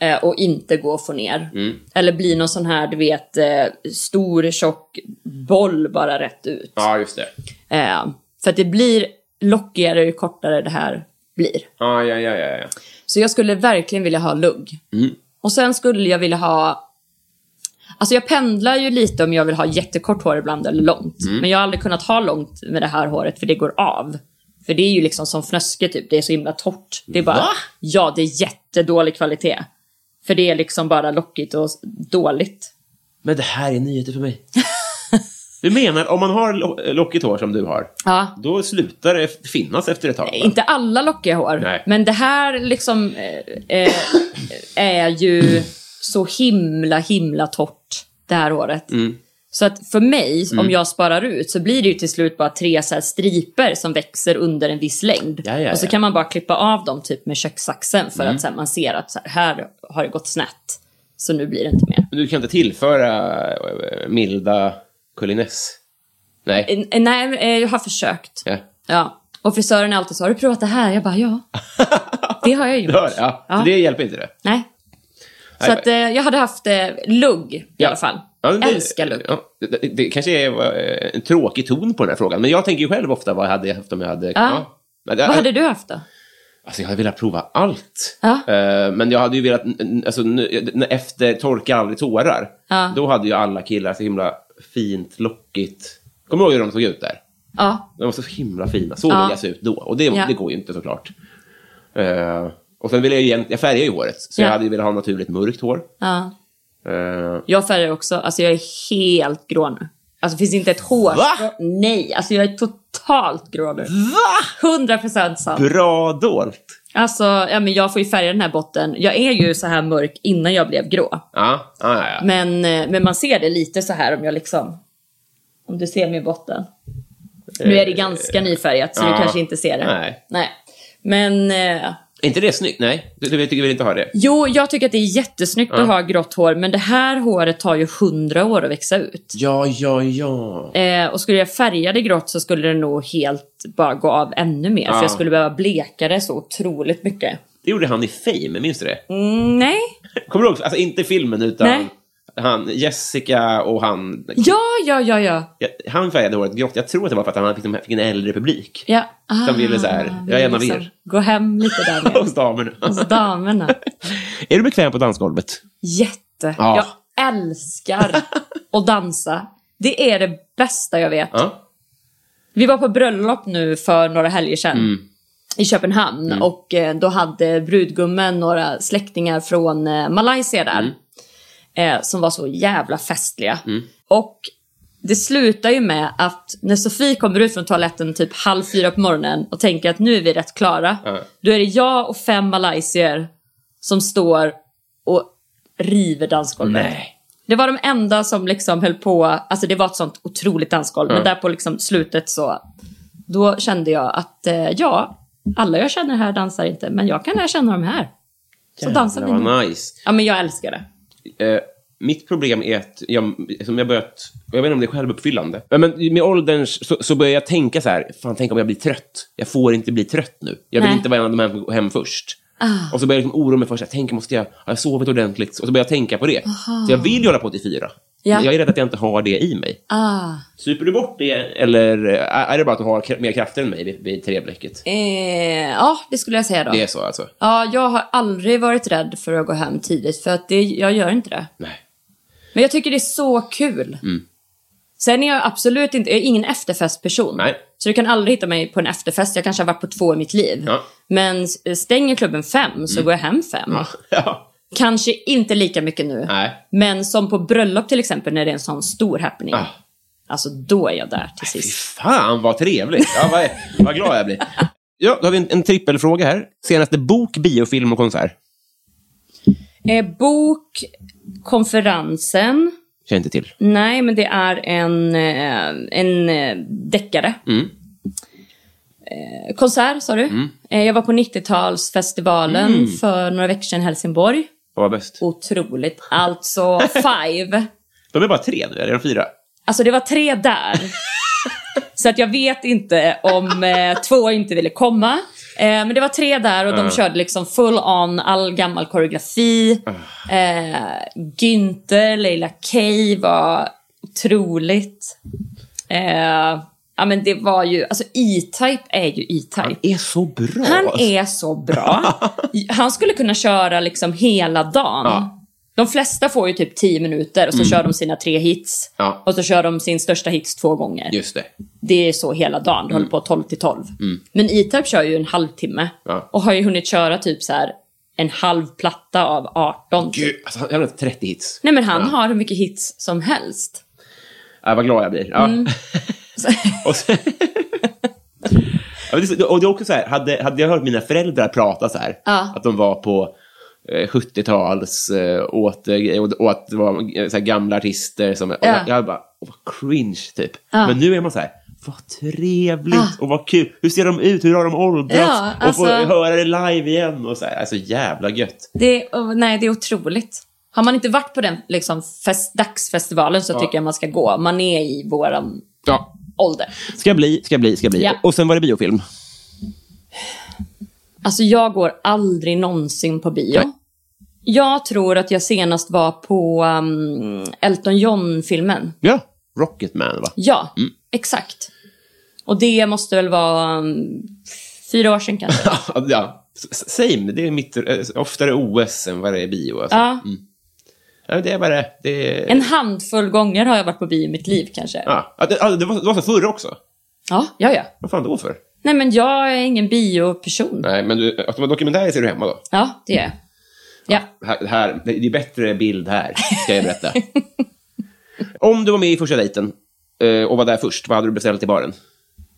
Speaker 2: Eh, Och inte gå och få ner. Eller bli någon sån här, du vet, eh, stor tjock boll bara rätt ut.
Speaker 1: Ja, just det.
Speaker 2: Eh, För att det blir lockigare ju kortare det här blir.
Speaker 1: Ja, ja, ja, ja. ja.
Speaker 2: Så jag skulle verkligen vilja ha lugg.
Speaker 1: Mm.
Speaker 2: Och sen skulle jag vilja ha... Alltså jag pendlar ju lite om jag vill ha jättekort hår ibland eller långt.
Speaker 1: Mm.
Speaker 2: Men jag har aldrig kunnat ha långt med det här håret för det går av. För det är ju liksom som fnöske typ, det är så himla torrt. Det är bara,
Speaker 1: Va?
Speaker 2: Ja, det är jättedålig kvalitet. För det är liksom bara lockigt och dåligt.
Speaker 1: Men det här är nyheter för mig. Du menar, om man har lo- lockigt hår som du har,
Speaker 2: Ja.
Speaker 1: då slutar det finnas efter ett tag? va?
Speaker 2: Inte alla lockiga hår,
Speaker 1: Nej.
Speaker 2: men det här liksom eh, eh, är ju så himla, himla torrt, det här håret.
Speaker 1: Mm.
Speaker 2: Så att för mig, om jag sparar ut, så blir det ju till slut bara tre så här striper som växer under en viss längd.
Speaker 1: Ja, ja,
Speaker 2: och så
Speaker 1: ja. Mm.
Speaker 2: kan man bara klippa av dem typ med kökssaxen för att så här, man ser att här, här har det gått snett. Så nu blir det inte mer.
Speaker 1: Men Du kan inte tillföra eh, milda kuliness? Nej.
Speaker 2: Eh, Nej, jag har försökt.
Speaker 1: Ja.
Speaker 2: Ja. Och frisören är alltid så, har du provat det här? Jag bara, ja. Det har jag gjort.
Speaker 1: Du hör, ja.
Speaker 2: Ja.
Speaker 1: Så det hjälper inte det?
Speaker 2: Nej. Så att eh, jag hade haft eh, lugg i
Speaker 1: Ja.
Speaker 2: alla fall.
Speaker 1: Ja, det,
Speaker 2: Älskar lugg.
Speaker 1: Ja, det, det, kanske är eh, en tråkig ton på den här frågan, men jag tänker ju själv ofta vad jag hade haft om jag hade...
Speaker 2: Ja.
Speaker 1: Det-
Speaker 2: Vad hade du haft då?
Speaker 1: Alltså jag hade velat prova allt.
Speaker 2: Ja.
Speaker 1: Men jag hade ju velat, alltså, efter Torka aldrig tårar,
Speaker 2: Ja.
Speaker 1: då hade ju alla killar så himla fint, lockigt. Kommer du ihåg hur de såg ut där?
Speaker 2: Ja.
Speaker 1: De var så himla fina. Så
Speaker 2: Ja.
Speaker 1: vill jag se ut då. Och det,
Speaker 2: Ja.
Speaker 1: det går ju inte såklart. Och sen vill jag ju, jag färgar ju håret, så
Speaker 2: Ja.
Speaker 1: jag hade ju velat ha naturligt mörkt hår.
Speaker 2: ja.
Speaker 1: Eh,
Speaker 2: Jag färgar också. Alltså jag är helt grå nu. Alltså finns inte ett hår.
Speaker 1: Va?
Speaker 2: Nej, alltså jag är totalt grå nu. Va? 100% sant.
Speaker 1: bra dolt!
Speaker 2: Alltså, ja, men jag får ju färga den här botten. Jag är ju så här mörk innan jag blev grå.
Speaker 1: Ja, ja, ja.
Speaker 2: Men, eh, men man ser det lite så här om jag liksom... Om du ser min botten. Nu är det ganska nyfärgat så
Speaker 1: ja.
Speaker 2: du kanske inte ser det.
Speaker 1: Nej.
Speaker 2: Nej. Men eh,
Speaker 1: Är inte det snyggt? Nej, du, du tycker väl inte ha det?
Speaker 2: Jo, jag tycker att det är jättesnyggt
Speaker 1: Ja.
Speaker 2: att ha grått hår, men det här håret tar ju hundra år att växa ut.
Speaker 1: Ja, ja, ja.
Speaker 2: Eh, och skulle jag färga det grått så skulle det nog helt bara gå av ännu mer.
Speaker 1: Ja.
Speaker 2: För jag skulle behöva bleka det så otroligt mycket.
Speaker 1: Det gjorde han i Fame, minns du det?
Speaker 2: Mm, nej.
Speaker 1: Kommer du ihåg? Alltså inte filmen, utan
Speaker 2: Nej.
Speaker 1: Han, Jessica och han...
Speaker 2: Ja, ja, ja, ja.
Speaker 1: Han färgade håret grått. Jag tror att det var för att han fick, fick en äldre publik.
Speaker 2: ja. Ah,
Speaker 1: Som ville så här, jag är en av
Speaker 2: liksom
Speaker 1: er.
Speaker 2: Gå hem lite där med.
Speaker 1: Hos damerna.
Speaker 2: Hos damerna.
Speaker 1: Är du bekväm på dansgolvet?
Speaker 2: Jätte.
Speaker 1: Ja.
Speaker 2: Jag älskar att dansa. Det är det bästa jag vet.
Speaker 1: Ja.
Speaker 2: Vi var på bröllop nu för några helger sedan.
Speaker 1: Mm.
Speaker 2: I Köpenhamn. Och eh, då hade brudgummen några släktingar från eh, Malaysia där.
Speaker 1: Mm.
Speaker 2: Eh, som var så jävla festliga. Och det slutar ju med att när Sofie kommer ut från toaletten typ halv fyra på morgonen och tänker att nu är vi rätt klara.
Speaker 1: Ja.
Speaker 2: Då är det jag och fem malaysier som står och river dansgolvet.
Speaker 1: Nej.
Speaker 2: Det var de enda som liksom höll på, alltså det var ett sånt otroligt dansgolv. Men där på liksom slutet så, då kände jag att eh, ja, alla jag känner här dansar inte, men jag kan lära känna dem här. Så dansar vi
Speaker 1: nice.
Speaker 2: Ja men jag älskar det.
Speaker 1: Eh, mitt problem är att jag, som jag börjat, jag vet inte om det är självuppfyllande, men men med åldern så, så börjar jag tänka så här, fan tänk om jag blir trött. Jag får inte bli trött nu. Jag vill
Speaker 2: Nej.
Speaker 1: inte vara en av de här som går hem först. Och så börjar jag liksom oroa mig för, så här, tänk måste jag, har jag sovit ordentligt? Och så börjar jag tänka på det. Så jag vill ju hålla på till fyra.
Speaker 2: Ja.
Speaker 1: Jag är rädd att jag inte har det i mig.
Speaker 2: Ah.
Speaker 1: Super du bort det, eller är det bara att du har mer krafter än mig vid, vid treblecket?
Speaker 2: Eh, ja, det skulle jag säga då.
Speaker 1: Det är så alltså?
Speaker 2: Ja, jag har aldrig varit rädd för att gå hem tidigt, för att det, jag gör inte det.
Speaker 1: Nej.
Speaker 2: Men jag tycker det är så kul.
Speaker 1: Mm.
Speaker 2: Sen är jag absolut inte, jag är ingen efterfestperson.
Speaker 1: Nej.
Speaker 2: Så du kan aldrig hitta mig på en efterfest. Jag kanske har varit på två i mitt liv.
Speaker 1: Ja.
Speaker 2: Men stänger klubben fem så går jag hem fem.
Speaker 1: Ja.
Speaker 2: Kanske inte lika mycket nu.
Speaker 1: Nej.
Speaker 2: Men som på bröllop till exempel när det är en sån stor happening.
Speaker 1: Ah.
Speaker 2: Alltså då är jag där till
Speaker 1: Fy
Speaker 2: sist.
Speaker 1: fan vad trevligt! Ja, vad, vad glad jag blir. Ja, då har vi en, en trippelfråga här. Senaste bok, biofilm och konsert?
Speaker 2: Eh, bok, konferensen.
Speaker 1: Känner inte till.
Speaker 2: Nej, men det är en, eh, en eh, deckare.
Speaker 1: Mm.
Speaker 2: Eh, Konsert, sa du? Eh, Jag var på 90-talsfestivalen
Speaker 1: Mm.
Speaker 2: för några veckor sedan i Helsingborg.
Speaker 1: Vad var bäst?
Speaker 2: Otroligt. Alltså, Five.
Speaker 1: De är bara tre nu, eller är de fyra?
Speaker 2: Alltså det var tre där. Så att jag vet inte om eh, två inte ville komma. Eh, men det var tre där och de körde liksom full on, all gammal koreografi. Eh, Günther, Leila Kay var otroligt. Ja men det var ju, alltså E-Type är ju E-Type.
Speaker 1: är så bra!
Speaker 2: Han är så bra. Han skulle kunna köra liksom hela dagen.
Speaker 1: Ja.
Speaker 2: De flesta får ju typ 10 minuter och så kör de sina tre hits.
Speaker 1: Ja.
Speaker 2: Och så kör de sin största hits två gånger.
Speaker 1: Just det.
Speaker 2: Det är så hela dagen. Det håller på 12 till 12. Men E-Type kör ju en halvtimme.
Speaker 1: Ja.
Speaker 2: Och har ju hunnit köra typ så här en halv platta av 18.
Speaker 1: Gud, alltså, han har 30 hits.
Speaker 2: Nej men han har hur mycket hits som helst.
Speaker 1: Ja, vad glad jag blir. Ja. och, ja, så- och det är också så här, hade, hade jag hört mina föräldrar prata så här,
Speaker 2: Ja.
Speaker 1: att de var på eh, 70-tals, eh, åt, eh, och, och att det var eh, så här, gamla artister som... Och
Speaker 2: Ja.
Speaker 1: jag, jag bara, åh, vad cringe, typ.
Speaker 2: Ja.
Speaker 1: Men nu är man så här, vad trevligt och vad kul. Hur ser de ut? Hur har de åldrats?
Speaker 2: Ja,
Speaker 1: Och få
Speaker 2: alltså-
Speaker 1: höra det live igen och så här. Alltså jävla gött.
Speaker 2: Det, är- nej, det är otroligt. Har man inte varit på den liksom, fest, dagsfestivalen så tycker jag man ska gå. Man är i våran
Speaker 1: Ja.
Speaker 2: Ålder.
Speaker 1: Ska bli, ska bli, ska bli.
Speaker 2: Ja.
Speaker 1: Och sen var det biofilm.
Speaker 2: Alltså jag går aldrig någonsin på bio.
Speaker 1: Nej.
Speaker 2: Jag tror att jag senast var på um, Elton John-filmen.
Speaker 1: Ja, Rocketman va?
Speaker 2: Ja, exakt. Och det måste väl vara um, fyra år sedan kanske.
Speaker 1: ja, same. Det är mitt, eh, oftare OS än vad det är bio. Alltså.
Speaker 2: ja.
Speaker 1: Ja, det är bara det.
Speaker 2: En handfull gånger har jag varit på bio i mitt liv kanske.
Speaker 1: Ja, det, ja, det, var, det var så förr också.
Speaker 2: Ja, ja, ja.
Speaker 1: Vad fan då för?
Speaker 2: Nej, men jag är ingen bioperson.
Speaker 1: Nej, men du, att de var dokumentärer ser du hemma då?
Speaker 2: Ja, det är jag. Ja.
Speaker 1: Här, här, det är bättre bild här, ska jag berätta. Om du var med i första dejten eh, och var där först, vad hade du beställt i baren?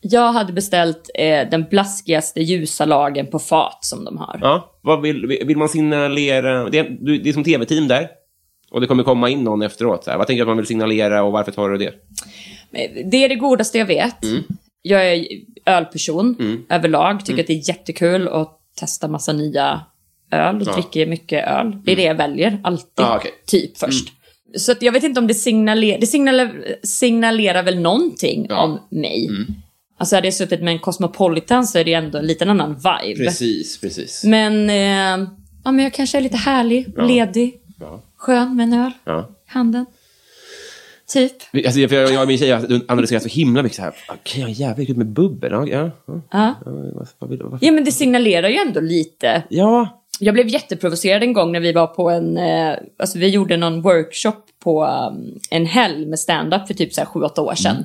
Speaker 2: Jag hade beställt eh, den blaskigaste ljusa lagen på fat som de har.
Speaker 1: Ja, vad vill, vill man signalera? Det är, det är som tv-team där. Och det kommer komma in någon efteråt. Så här. Vad tänker du att man vill signalera och varför tar du det?
Speaker 2: Det är det godaste jag vet. Jag är ölperson överlag. Tycker att det är jättekul att testar massa nya öl och
Speaker 1: Ja.
Speaker 2: dricker mycket öl. Det är det jag väljer, alltid.
Speaker 1: Ja, okej.
Speaker 2: Typ först. Så jag vet inte om det signalerar, det signalerar, signalerar väl någonting
Speaker 1: Ja.
Speaker 2: om mig. Alltså hade jag suttit med en Cosmopolitan så är det ändå en liten annan vibe.
Speaker 1: Precis, precis.
Speaker 2: Men, eh, ja, men jag kanske är lite härlig, ledig,
Speaker 1: Ja.
Speaker 2: Skön med en öl
Speaker 1: Ja.
Speaker 2: handen. Typ.
Speaker 1: Alltså, för jag, jag och min tjej har analyserat så himla mycket så här. Kan jag ha jävligt kul med bubbel? Ja, ja, ja.
Speaker 2: Ja. Ja, men det signalerar ju ändå lite.
Speaker 1: ja.
Speaker 2: Jag blev jätteprovocerad en gång när vi var på en, eh, alltså vi gjorde någon workshop på um, en helg med stand-up för typ så här 7-8 år sedan.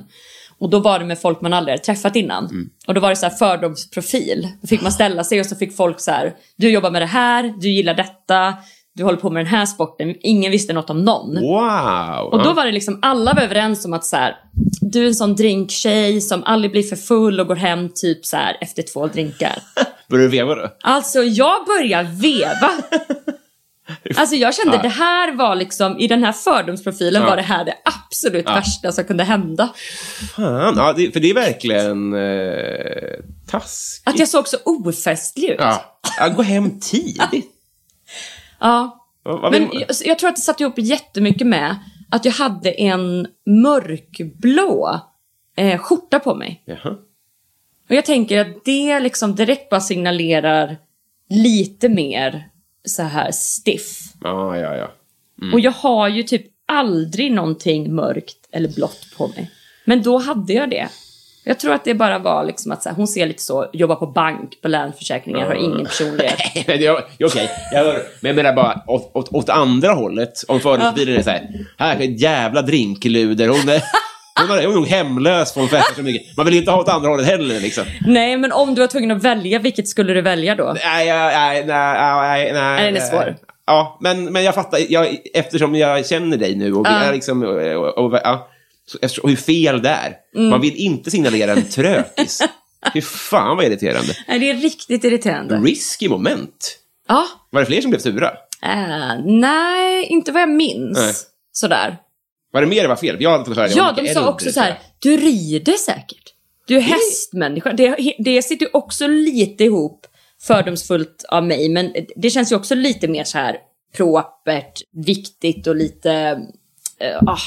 Speaker 2: Och då var det med folk man aldrig hade träffat innan. Och då var det så här fördomsprofil. Då fick man ställa sig och så fick folk så här, du jobbar med det här, du gillar detta, du håller på med den här sporten. Ingen visste något om någon.
Speaker 1: Wow!
Speaker 2: Och då var det liksom, alla var överens om att så här, du är en sån drinktjej som aldrig blir för full och går hem typ så här efter två drinkar.
Speaker 1: Började du veva då?
Speaker 2: Alltså jag börjar veva. Alltså jag kände det här var liksom, i den här fördomsprofilen var det här det absolut värsta som kunde hända.
Speaker 1: Fan, ja, det, för det är verkligen eh, taskigt.
Speaker 2: Att jag såg så ofestlig ut.
Speaker 1: Ja. ja, gå hem tidigt.
Speaker 2: Ja.
Speaker 1: Vad-
Speaker 2: Men jag, jag tror att det satt ihop jättemycket med att jag hade en mörkblå eh, skjorta på mig.
Speaker 1: Jaha.
Speaker 2: Och jag tänker att det liksom direkt bara signalerar lite mer så här stiff.
Speaker 1: Ja, ja, ja.
Speaker 2: Och jag har ju typ aldrig någonting mörkt eller blått på mig. Men då hade jag det. Jag tror att det bara var liksom att så här, hon ser lite så, jobbar på bank, på Länsförsäkringar, har ingen personlighet.
Speaker 1: Okej, jag hör. Men jag menar bara åt, åt, åt andra hållet. Om fördomsbilen är så här, här är jävla drinkluder. Hon är, hon är nog hemlös på en fest så mycket. Man vill inte ha åt andra hållet heller liksom.
Speaker 2: Nej, men om du var tvungen att välja, vilket skulle du välja då?
Speaker 1: Nej, nej, nej, nej, nej.
Speaker 2: Nej, den är svår.
Speaker 1: Ja, men, men jag fattar. Jag, eftersom jag känner dig nu och vi är liksom... Och, och, och, ja, eftersom- hur fel det är.
Speaker 2: Mm.
Speaker 1: Man vill inte signalera en trökis. Fy fan vad irriterande.
Speaker 2: Nej, det är riktigt irriterande.
Speaker 1: Risky moment.
Speaker 2: Ja.
Speaker 1: Var det fler som blev sura?
Speaker 2: Äh, nej, inte vad jag minns.
Speaker 1: Nej.
Speaker 2: Sådär.
Speaker 1: Var det mer det var fel? Jag hade fått höra det.
Speaker 2: Ja, de sa också så här, du rider säkert. Du är hästmänniska. Det, det sitter ju också lite ihop fördomsfullt av mig, men det känns ju också lite mer så här propert, viktigt och lite... ah,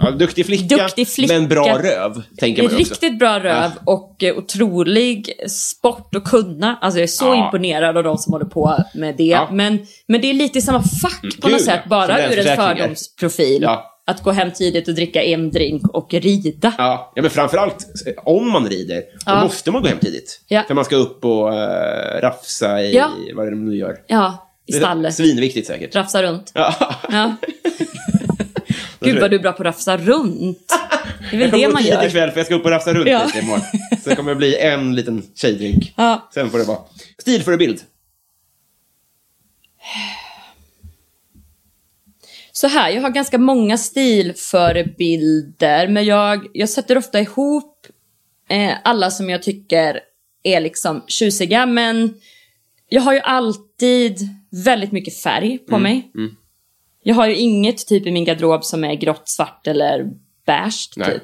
Speaker 1: Ja, duktig flicka,
Speaker 2: Duktig flicka.
Speaker 1: men bra röv, tänker man ju också.
Speaker 2: riktigt bra röv och eh, otrolig sport att kunna. Alltså jag är så
Speaker 1: Ja.
Speaker 2: imponerad av de som håller på med det.
Speaker 1: Ja.
Speaker 2: Men, men det är lite i samma fack på
Speaker 1: Gud,
Speaker 2: något
Speaker 1: ja.
Speaker 2: sätt, bara ur en fördomsprofil.
Speaker 1: Ja.
Speaker 2: Att gå hem tidigt och dricka en drink och rida.
Speaker 1: Ja, ja, men framförallt om man rider, då
Speaker 2: Ja.
Speaker 1: måste man gå hem tidigt.
Speaker 2: Ja.
Speaker 1: För man ska upp och uh, rafsa i
Speaker 2: Ja.
Speaker 1: vad är det de nu gör.
Speaker 2: Ja, i stallet.
Speaker 1: Svinviktigt säkert.
Speaker 2: Rafsa runt.
Speaker 1: Ja.
Speaker 2: Gud vad du är bra på att rafsa runt. Det är väl
Speaker 1: Jag
Speaker 2: det man gör.
Speaker 1: ikväll för jag ska upp och rafsa runt
Speaker 2: Ja.
Speaker 1: lite imorgon. Så det kommer att bli en liten tjejdrink.
Speaker 2: Ja.
Speaker 1: Sen får det vara. Stilförebild.
Speaker 2: Så här, jag har ganska många stilförebilder, men jag, jag sätter ofta ihop eh, alla som jag tycker är liksom tjusiga, men jag har ju alltid väldigt mycket färg på mig. Jag har ju inget typ i min garderob som är grått, svart eller beige typ.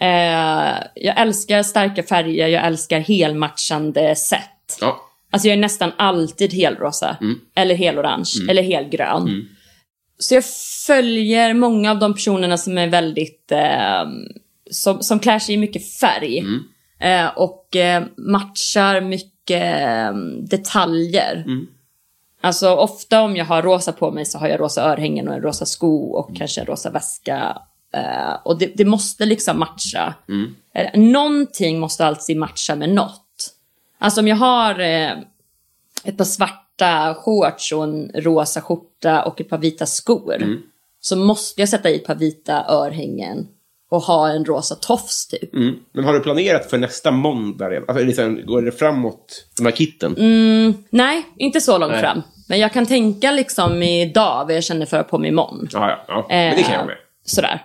Speaker 2: Eh, jag älskar starka färger, jag älskar helmatchande set.
Speaker 1: Ja.
Speaker 2: Alltså jag är nästan alltid helrosa. Eller helorange. Eller helgrön. Så jag följer många av de personerna som är väldigt... Eh, som, som klär sig i mycket färg. Eh, och eh, matchar mycket eh, detaljer. Alltså ofta om jag har rosa på mig så har jag rosa örhängen och en rosa sko och kanske en rosa väska. Eh, och det, det måste liksom matcha. Eh, någonting måste alltid matcha med något. Alltså om jag har eh, ett par svarta shorts och en rosa skjorta och ett par vita skor. Så måste jag sätta i ett par vita örhängen och ha en rosa tofs typ.
Speaker 1: Mm. Men har du planerat för nästa måndag redan? Alltså, liksom, går det framåt, de här kitten?
Speaker 2: Nej, inte så långt
Speaker 1: Nej.
Speaker 2: fram. Men jag kan tänka liksom idag vad jag känner för på mig imorgon.
Speaker 1: Ja, ja, ja. Men det kan jag med.
Speaker 2: Sådär.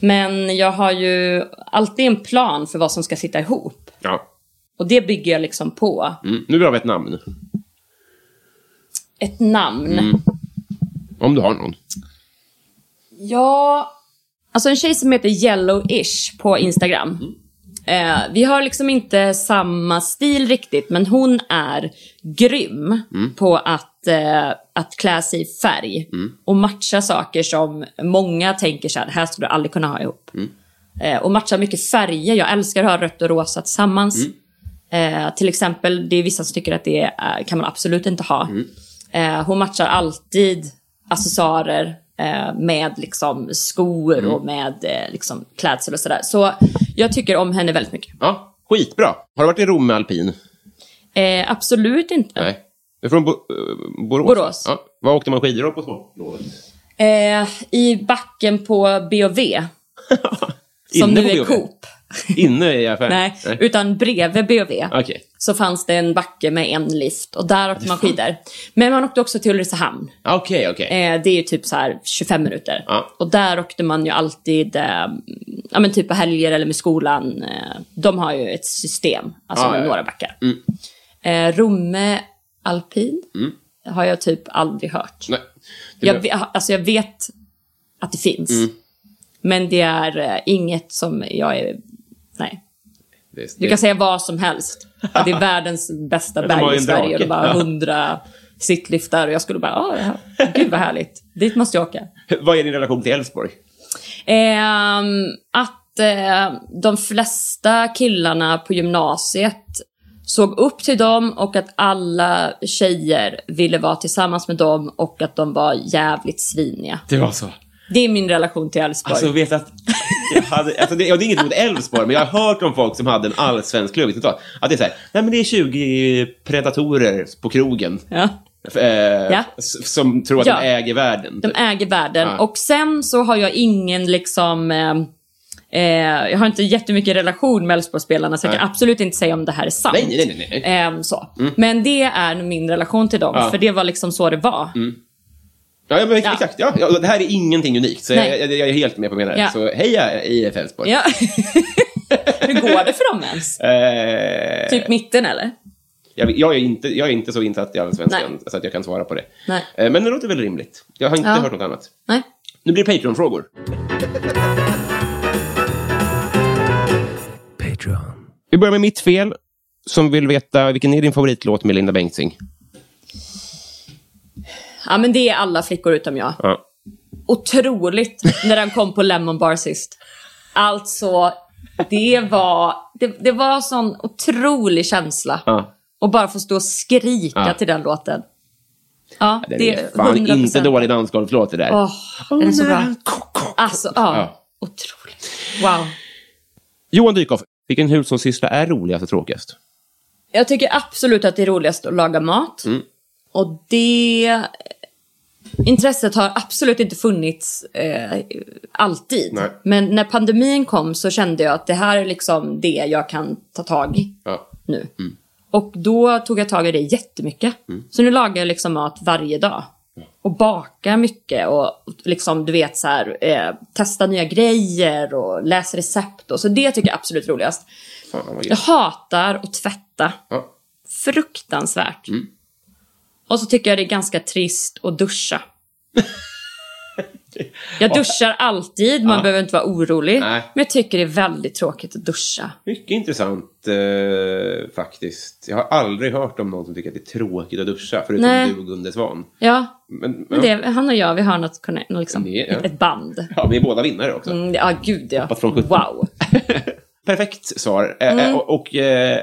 Speaker 2: Men jag har ju alltid en plan för vad som ska sitta ihop.
Speaker 1: Ja.
Speaker 2: Och det bygger jag liksom på.
Speaker 1: Mm. Nu vill vi ha ett namn.
Speaker 2: Ett namn.
Speaker 1: Mm. Om du har någon.
Speaker 2: Ja, alltså en tjej som heter Yellowish på Instagram. Eh, vi har liksom inte samma stil riktigt, men hon är grym på att, eh, att klä sig i färg och matcha saker som många tänker så här, det här skulle du aldrig kunna ha ihop. Eh, och matcha mycket färger. Jag älskar att ha rött och rosa tillsammans. Eh, till exempel, det är vissa som tycker att det eh, kan man absolut inte ha. Eh, hon matchar alltid accessoarer med liksom skor och med eh, liksom klädsel och sådär. Så jag tycker om henne väldigt mycket.
Speaker 1: Ja, skitbra. Har du varit i Rom med alpin?
Speaker 2: Eh, absolut inte.
Speaker 1: Nej. Du är från Bo eh, Borås?
Speaker 2: Borås.
Speaker 1: Ja. Vad åkte man skidor på smålovet?
Speaker 2: Eh, I backen på B&V som nu är? Coop.
Speaker 1: Inne i affären?
Speaker 2: Nej, utan bredvid B&V.
Speaker 1: Okej.
Speaker 2: Så fanns det en backe med en lift och där åkte man skidor. Men man åkte också till Ulricehamn.
Speaker 1: Okej, okej.
Speaker 2: Eh, det är typ så här 25 minuter.
Speaker 1: Ja.
Speaker 2: Och där åkte man ju alltid, eh, ja men typ på helger eller med skolan. Eh, de har ju ett system, alltså
Speaker 1: Ja,
Speaker 2: med
Speaker 1: ja,
Speaker 2: några backar. Eh, Romme alpin har jag typ aldrig hört.
Speaker 1: Nej.
Speaker 2: Jag, alltså jag vet att det finns. Men det är eh, inget som jag är... Nej.
Speaker 1: det-
Speaker 2: Du kan säga vad som helst. Att det är världens bästa berg i Sverige. Och det
Speaker 1: Ja.
Speaker 2: hundra sittliftar. Och jag skulle bara, ah, ja, gud vad härligt. Dit måste jag åka.
Speaker 1: Vad är din relation till Elfsborg?
Speaker 2: Ehm, att eh, de flesta killarna på gymnasiet såg upp till dem och att alla tjejer ville vara tillsammans med dem och att de var jävligt sviniga.
Speaker 1: Det var så.
Speaker 2: Det är min relation till Elfsborg.
Speaker 1: Alltså, vet att... Jag hade, alltså det, och det är inget emot Elfsborg, men jag har hört om folk som hade en allsvensk klubb. Att det är så här, nej men det är 20 predatorer på krogen.
Speaker 2: ja.
Speaker 1: Eh,
Speaker 2: Ja.
Speaker 1: Som tror att
Speaker 2: Ja.
Speaker 1: de äger världen.
Speaker 2: De äger världen.
Speaker 1: Ja.
Speaker 2: Och sen så har jag ingen liksom... Eh, eh, jag har inte jättemycket relation med Elfsborgsspelarna så jag kan absolut inte säga om det här är sant.
Speaker 1: Nej, nej, nej, nej. nej.
Speaker 2: Eh, så. Men det är min relation till dem,
Speaker 1: Ja.
Speaker 2: för det var liksom så det var.
Speaker 1: Ja, ja, men
Speaker 2: Ja.
Speaker 1: exakt. Ja, ja, det här är ingenting unikt, så jag, jag, jag är helt med på vad du menar.
Speaker 2: Ja.
Speaker 1: Så heja IF Elfsborg.
Speaker 2: Ja. Hur går det för dem ens?
Speaker 1: Eh,
Speaker 2: Typ mitten eller?
Speaker 1: jag, jag, är inte, jag är inte så insatt i Allsvenskan så att jag kan svara på det.
Speaker 2: Nej.
Speaker 1: Eh, men det låter väl rimligt. Jag har inte
Speaker 2: Ja.
Speaker 1: hört något annat.
Speaker 2: Nej.
Speaker 1: Nu blir det Patreon-frågor. Vi börjar med mitt fel, som vill veta vilken är din favoritlåt med Linda Bengtzing?
Speaker 2: Ja, men det är alla flickor utom jag.
Speaker 1: Ja.
Speaker 2: Otroligt när den kom på Lemon Bar sist. Alltså, det var, det, det var sån otrolig känsla.
Speaker 1: Ja.
Speaker 2: Och bara få stå och skrika
Speaker 1: Ja.
Speaker 2: till den låten. Ja,
Speaker 1: Den
Speaker 2: det
Speaker 1: är fan
Speaker 2: 100%.
Speaker 1: inte dålig dansgolflåt det där.
Speaker 2: Åh, den är så bra. Alltså, ja.
Speaker 1: Ja.
Speaker 2: Otroligt. Wow.
Speaker 1: Johan Dykhoff, vilken hushållssyssla är roligast och tråkigast?
Speaker 2: Jag tycker absolut att det är roligast att laga mat.
Speaker 1: Mm.
Speaker 2: Och det intresset har absolut inte funnits eh, alltid.
Speaker 1: Nej.
Speaker 2: Men när pandemin kom så kände jag att det här är liksom det jag kan ta tag i
Speaker 1: Ja.
Speaker 2: nu. Och då tog jag tag i det jättemycket. Så nu lagar jag liksom mat varje dag. Och bakar mycket och liksom du vet så här, eh, testa nya grejer och läsa recept. Och, så det tycker jag är absolut roligast.
Speaker 1: Fan
Speaker 2: Jag hatar att tvätta.
Speaker 1: Ja.
Speaker 2: Fruktansvärt. Och så tycker jag det är ganska trist att duscha. Jag duschar alltid, man
Speaker 1: Ja.
Speaker 2: behöver inte vara orolig.
Speaker 1: Nej.
Speaker 2: Men jag tycker det är väldigt tråkigt att duscha.
Speaker 1: Mycket intressant eh, faktiskt. Jag har aldrig hört om någon som tycker att det är tråkigt att duscha, förutom
Speaker 2: Nej.
Speaker 1: du Gunde Svan.
Speaker 2: Ja,
Speaker 1: Men,
Speaker 2: men
Speaker 1: ja.
Speaker 2: det, han och jag, vi har något, liksom,
Speaker 1: Det ja.
Speaker 2: ett band.
Speaker 1: ja, vi är båda vinnare också.
Speaker 2: Mm, ja, gud ja.
Speaker 1: Hoppat från 17.
Speaker 2: Wow.
Speaker 1: Perfekt svar. Eh,
Speaker 2: Mm.
Speaker 1: eh, och och eh,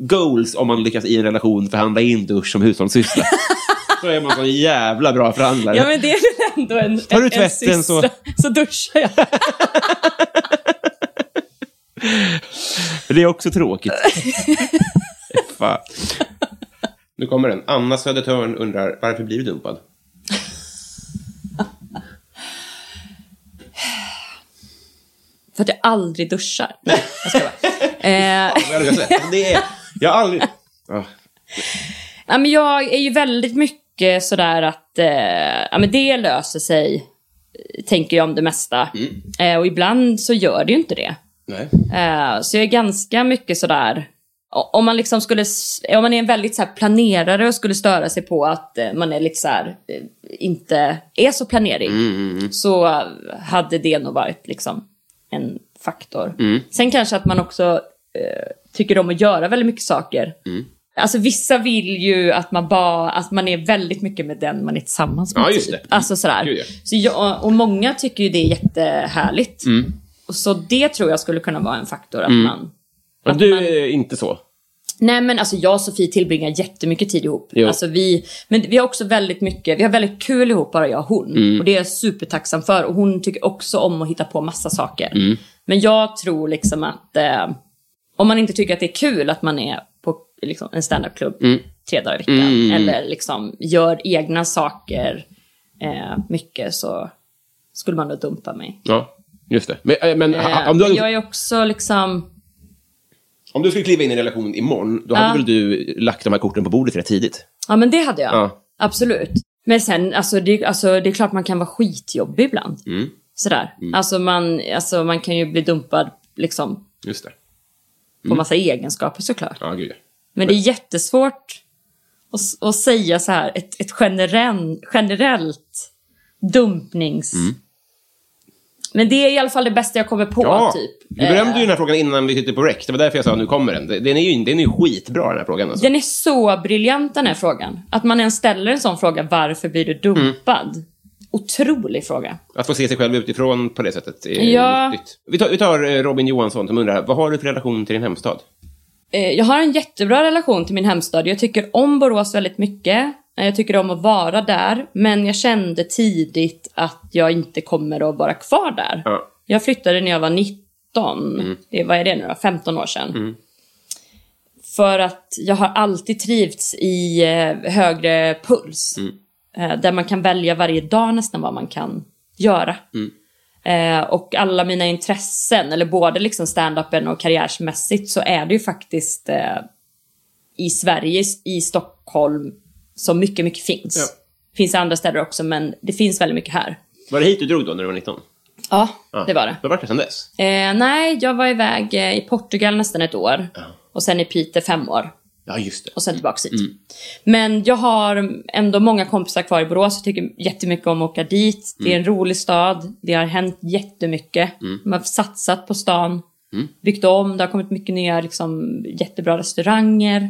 Speaker 1: goals om man lyckas i en relation förhandla in dusch som hushållssyssla. så är man så jävla bra förhandlare.
Speaker 2: Ja, men det är väl ändå en,
Speaker 1: Tar du
Speaker 2: en, en
Speaker 1: tvätten så-
Speaker 2: syssla. så duschar jag.
Speaker 1: Det är också tråkigt. Fan. Nu kommer den. Anna Södertörn undrar, varför blir du dumpad?
Speaker 2: För att jag aldrig duschar. Nej, jag ska bara. Eh,
Speaker 1: det jag är, har aldrig...
Speaker 2: Ja, men jag är ju väldigt mycket sådär att eh, ja, men det löser sig, tänker jag om det mesta. Eh, och ibland så gör det ju inte det.
Speaker 1: Nej.
Speaker 2: Eh, så jag är ganska mycket sådär, om man liksom skulle, om man är en väldigt så planerare och skulle störa sig på att eh, man är lite så här, eh, inte är så planerig. Så hade det nog varit liksom en faktor. Sen kanske att man också tycker om att göra väldigt mycket saker.
Speaker 1: Mm.
Speaker 2: Alltså vissa vill ju att man bara, att man är väldigt mycket med den man är tillsammans med.
Speaker 1: Ja, just
Speaker 2: typ.
Speaker 1: det.
Speaker 2: Alltså sådär.
Speaker 1: Gud, ja.
Speaker 2: Så jag, och många tycker ju det är jättehärligt.
Speaker 1: Mm.
Speaker 2: Och så det tror jag skulle kunna vara en faktor. Att man,
Speaker 1: Men
Speaker 2: att
Speaker 1: du
Speaker 2: man-
Speaker 1: är inte så?
Speaker 2: Nej men alltså jag och Sofie tillbringar jättemycket tid ihop.
Speaker 1: Jo.
Speaker 2: Alltså vi, men vi har också väldigt mycket, vi har väldigt kul ihop bara jag och hon.
Speaker 1: Mm.
Speaker 2: Och det är jag supertacksam för. Och hon tycker också om att hitta på massa saker.
Speaker 1: Mm.
Speaker 2: Men jag tror liksom att eh, om man inte tycker att det är kul att man är på liksom, en standupklubb tre dagar i veckan.
Speaker 1: Mm.
Speaker 2: Eller liksom gör egna saker eh, mycket så skulle man då dumpa mig.
Speaker 1: Ja, just det. Men, äh, men
Speaker 2: Eh,
Speaker 1: om, du
Speaker 2: men jag är också liksom...
Speaker 1: om du skulle kliva in i en relation imorgon, då hade väl du lagt de här korten på bordet rätt tidigt?
Speaker 2: Ja, men det hade jag.
Speaker 1: Ja.
Speaker 2: Absolut. Men sen, alltså det, alltså det är klart man kan vara skitjobbig ibland.
Speaker 1: Mm.
Speaker 2: Sådär. Alltså, man, alltså man kan ju bli dumpad liksom
Speaker 1: Just det.
Speaker 2: på massa egenskaper såklart.
Speaker 1: Ja, gud.
Speaker 2: Men det är jättesvårt att, att säga så här, ett, ett generell, generellt dumpnings... Men det är i alla fall det bästa jag kommer på,
Speaker 1: Ja,
Speaker 2: typ.
Speaker 1: du berömde
Speaker 2: Eh,
Speaker 1: ju den här frågan innan vi tittade på rec. Det var därför jag sa nu kommer den. Den är ju, den är ju skitbra den här frågan. Alltså.
Speaker 2: Den är så briljant den här frågan. Att man ens ställer en sån fråga, varför blir du dumpad? Otrolig fråga.
Speaker 1: Att få se sig själv utifrån på det sättet är
Speaker 2: Ja.
Speaker 1: nyttigt. Vi tar, vi tar eh, Robin Johansson som undrar, vad har du för relation till din hemstad?
Speaker 2: Eh, Jag har en jättebra relation till min hemstad. Jag tycker om Borås väldigt mycket. Eh, Jag tycker om att vara där. Men jag kände tidigt att jag inte kommer att vara kvar där.
Speaker 1: Ja.
Speaker 2: Jag flyttade när jag var 19. Det, vad är det nu då? 15 år sedan. För att jag har alltid trivts i eh, högre puls. Eh, där man kan välja varje dag nästan vad man kan göra. Eh, och alla mina intressen, eller både liksom stand-upen och karriärsmässigt, så är det ju faktiskt i Sverige, i Stockholm, som mycket, mycket finns.
Speaker 1: Ja.
Speaker 2: Finns i andra städer också, men det finns väldigt mycket här.
Speaker 1: Var det hit du drog då när du var 19?
Speaker 2: Ja,
Speaker 1: Ja.
Speaker 2: det var det.
Speaker 1: Du har varit där sedan dess?
Speaker 2: Eh, nej, jag var iväg eh, i Portugal nästan ett år. Och sen i Piteå fem år.
Speaker 1: Ja, just det.
Speaker 2: Och sen tillbaka hit. Men jag har ändå många kompisar kvar i Borås. Jag tycker jättemycket om att åka dit. Det är en rolig stad. Det har hänt jättemycket. Man har satsat på stan. Byggt om. Det har kommit mycket nya liksom, jättebra restauranger.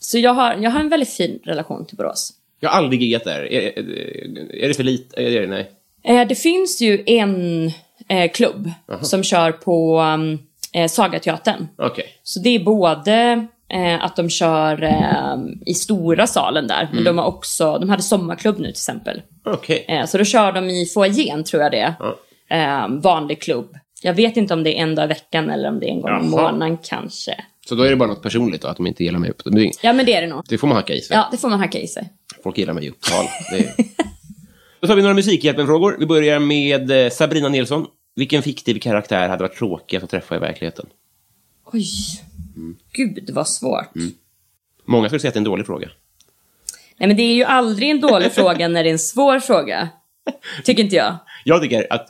Speaker 2: Så jag har, jag har en väldigt fin relation till Borås.
Speaker 1: Jag har aldrig giggat där. Är, är, det för lite? Är det, nej.
Speaker 2: Eh, det finns ju en eh, klubb som kör på um, eh, Sagateatern.
Speaker 1: Okej.
Speaker 2: Så det är både eh, att de kör eh, i stora salen där, men de har också, de hade sommarklubb nu till exempel.
Speaker 1: Okej.
Speaker 2: Eh, så då kör de i foajén tror jag det är.
Speaker 1: Ja.
Speaker 2: Eh, vanlig klubb. Jag vet inte om det är en dag i veckan eller om det är en gång i
Speaker 1: Jaha.
Speaker 2: månaden kanske.
Speaker 1: Så då är det bara något personligt då, att de inte gillar mig det-
Speaker 2: Ja men det är det nog.
Speaker 1: Det får man hacka i sig.
Speaker 2: Ja, det får man hacka i sig.
Speaker 1: Folk gillar mig i Uppsala. Är... Då tar vi några Musikhjälpen-frågor. Vi börjar med eh, Sabrina Nilsson. Vilken fiktiv karaktär hade varit tråkigast att träffa i verkligheten?
Speaker 2: Oj. Gud vad svårt.
Speaker 1: Många skulle säga att det är en dålig fråga.
Speaker 2: Nej men det är ju aldrig en dålig fråga när det är en svår fråga. Tycker inte jag.
Speaker 1: Jag tycker att...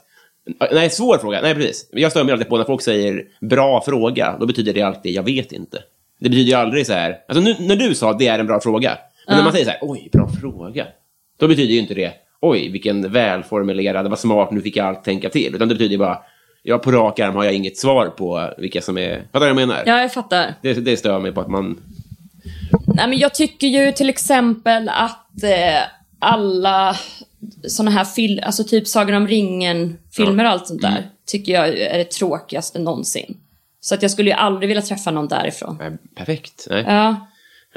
Speaker 1: Nej, svår fråga. Nej, precis. Jag stör mig alltid på när folk säger bra fråga. Då betyder det alltid jag vet inte. Det betyder ju aldrig så här... Alltså nu, när du sa det är en bra fråga. Men när man säger så här, oj, bra fråga. Då betyder ju inte det, oj, vilken välformulerad, vad smart, nu fick jag allt tänka till. Utan det betyder bara, ja, på rak arm har jag inget svar på vilka som är... Fattar du vad jag menar?
Speaker 2: Ja, jag fattar.
Speaker 1: Det, det stör mig på att man...
Speaker 2: Nej, men jag tycker ju till exempel att eh, alla såna här filmer, alltså typ Sagan om ringen-filmer och allt sånt där, tycker jag är det tråkigaste någonsin. Så att jag skulle ju aldrig vilja träffa någon därifrån.
Speaker 1: Nej, perfekt. Nej.
Speaker 2: Ja.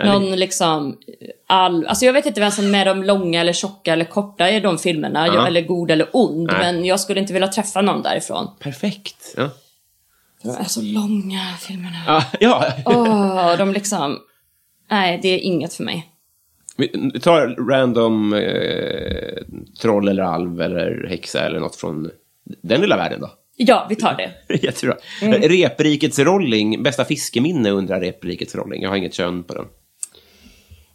Speaker 2: Någon liksom, all, alltså jag vet inte vem som är de långa eller tjocka eller korta i de filmerna,
Speaker 1: Ja.
Speaker 2: eller god eller ond,
Speaker 1: Nej.
Speaker 2: men jag skulle inte vilja träffa någon därifrån.
Speaker 1: Perfekt. Ja.
Speaker 2: De är så långa filmerna.
Speaker 1: Ja, ja.
Speaker 2: Åh, de liksom, nej det är inget för mig.
Speaker 1: Vi tar random eh, troll eller alv eller häxa eller något från den lilla världen då.
Speaker 2: Ja, vi tar det.
Speaker 1: Jättebra.
Speaker 2: Mm.
Speaker 1: Reprikets rolling, bästa fiskeminne undrar Reprikets rolling. Jag har inget kön på den.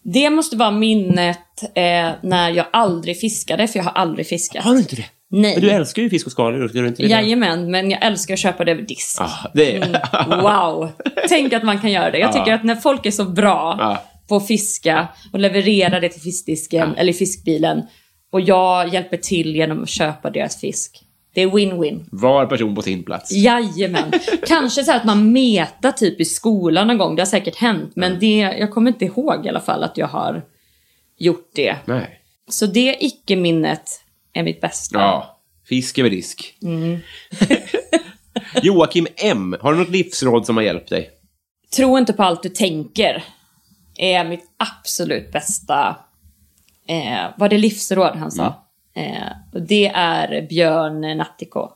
Speaker 2: Det måste vara minnet eh, när jag aldrig fiskade, för jag har aldrig fiskat.
Speaker 1: Har du inte det?
Speaker 2: Nej.
Speaker 1: Men du älskar ju fisk och skaldjur, ska du inte det?
Speaker 2: Jajamän, men jag älskar att köpa det över disk.
Speaker 1: Ah, det är...
Speaker 2: Mm. Wow! Tänk att man kan göra det. Jag tycker
Speaker 1: Ja.
Speaker 2: att när folk är så bra
Speaker 1: Ja.
Speaker 2: Att fiska och leverera det till fiskdisken eller fiskbilen och jag hjälper till genom att köpa deras fisk. Det är win-win.
Speaker 1: Var person på sin plats.
Speaker 2: Jajamän. Kanske så här att man metar typ i skolan någon gång. Det har säkert hänt. Men det, jag kommer inte ihåg i alla fall att jag har gjort det.
Speaker 1: Nej.
Speaker 2: Så det icke-minnet är mitt bästa.
Speaker 1: Ja, fisk över disk.
Speaker 2: Mm.
Speaker 1: Joakim M, har du något livsråd som har hjälpt dig?
Speaker 2: Tro inte på allt du tänker. Är mitt absolut bästa... Eh, var det livsråd han sa? Eh, och det är Björn Natthiko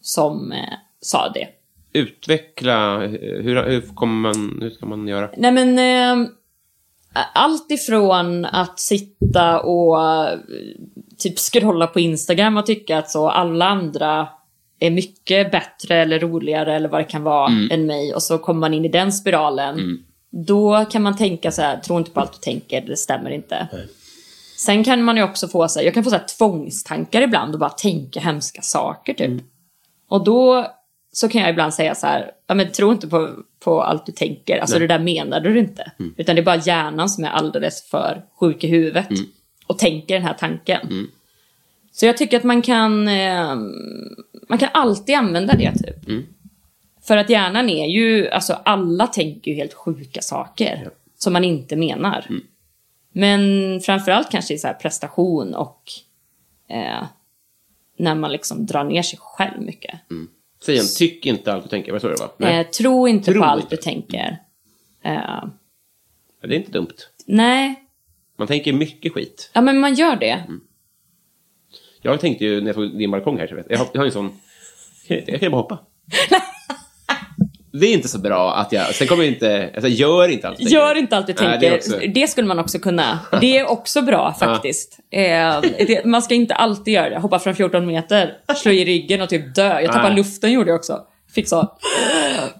Speaker 2: som eh, sa det.
Speaker 1: Utveckla, hur, hur, kommer man, hur ska man göra?
Speaker 2: Nej men... Eh, allt ifrån att sitta och eh, typ scrolla på Instagram och tycka att så alla andra är mycket bättre eller roligare eller vad det kan vara än mig och så kommer man in i den spiralen. Då kan man tänka så här, tro inte på allt du tänker, det stämmer inte. Sen kan man ju också få så här, jag kan få så här tvångstankar ibland och bara tänka hemska saker typ. Och då så kan jag ibland säga så här, ja men tro inte på, på allt du tänker, alltså det där menar du inte. Utan det är bara hjärnan som är alldeles för sjuk i huvudet och tänker den här tanken. Så jag tycker att man kan, eh, man kan alltid använda det typ. För att hjärnan är ju, alltså alla tänker ju helt sjuka saker som man inte menar. Men framförallt kanske i så här prestation och eh, när man liksom drar ner sig själv mycket.
Speaker 1: Säg igen, tyck inte allt du tänker. Vad sa du va?
Speaker 2: Eh, tro inte
Speaker 1: Tro
Speaker 2: på allt
Speaker 1: inte.
Speaker 2: du tänker. Eh,
Speaker 1: Ja, Det är inte dumt.
Speaker 2: nej,
Speaker 1: Man tänker mycket skit.
Speaker 2: ja men man gör det.
Speaker 1: Mm. Jag tänkte ju när jag såg din balkong här, vet, jag, har, jag har en sån... Jag kan ju bara hoppa. Det är inte så bra att jag... Sen kommer jag inte... Alltså, gör inte allt. jag tänker.
Speaker 2: Gör inte allt du
Speaker 1: Nej,
Speaker 2: tänker.
Speaker 1: det är
Speaker 2: det,
Speaker 1: också-
Speaker 2: skulle man också kunna. Det är också bra faktiskt. Eh, det, man ska inte alltid göra det. Hoppa från 14 meter, slå i ryggen och typ dö. Jag tappade
Speaker 1: Nej.
Speaker 2: luften gjorde jag också. Fick så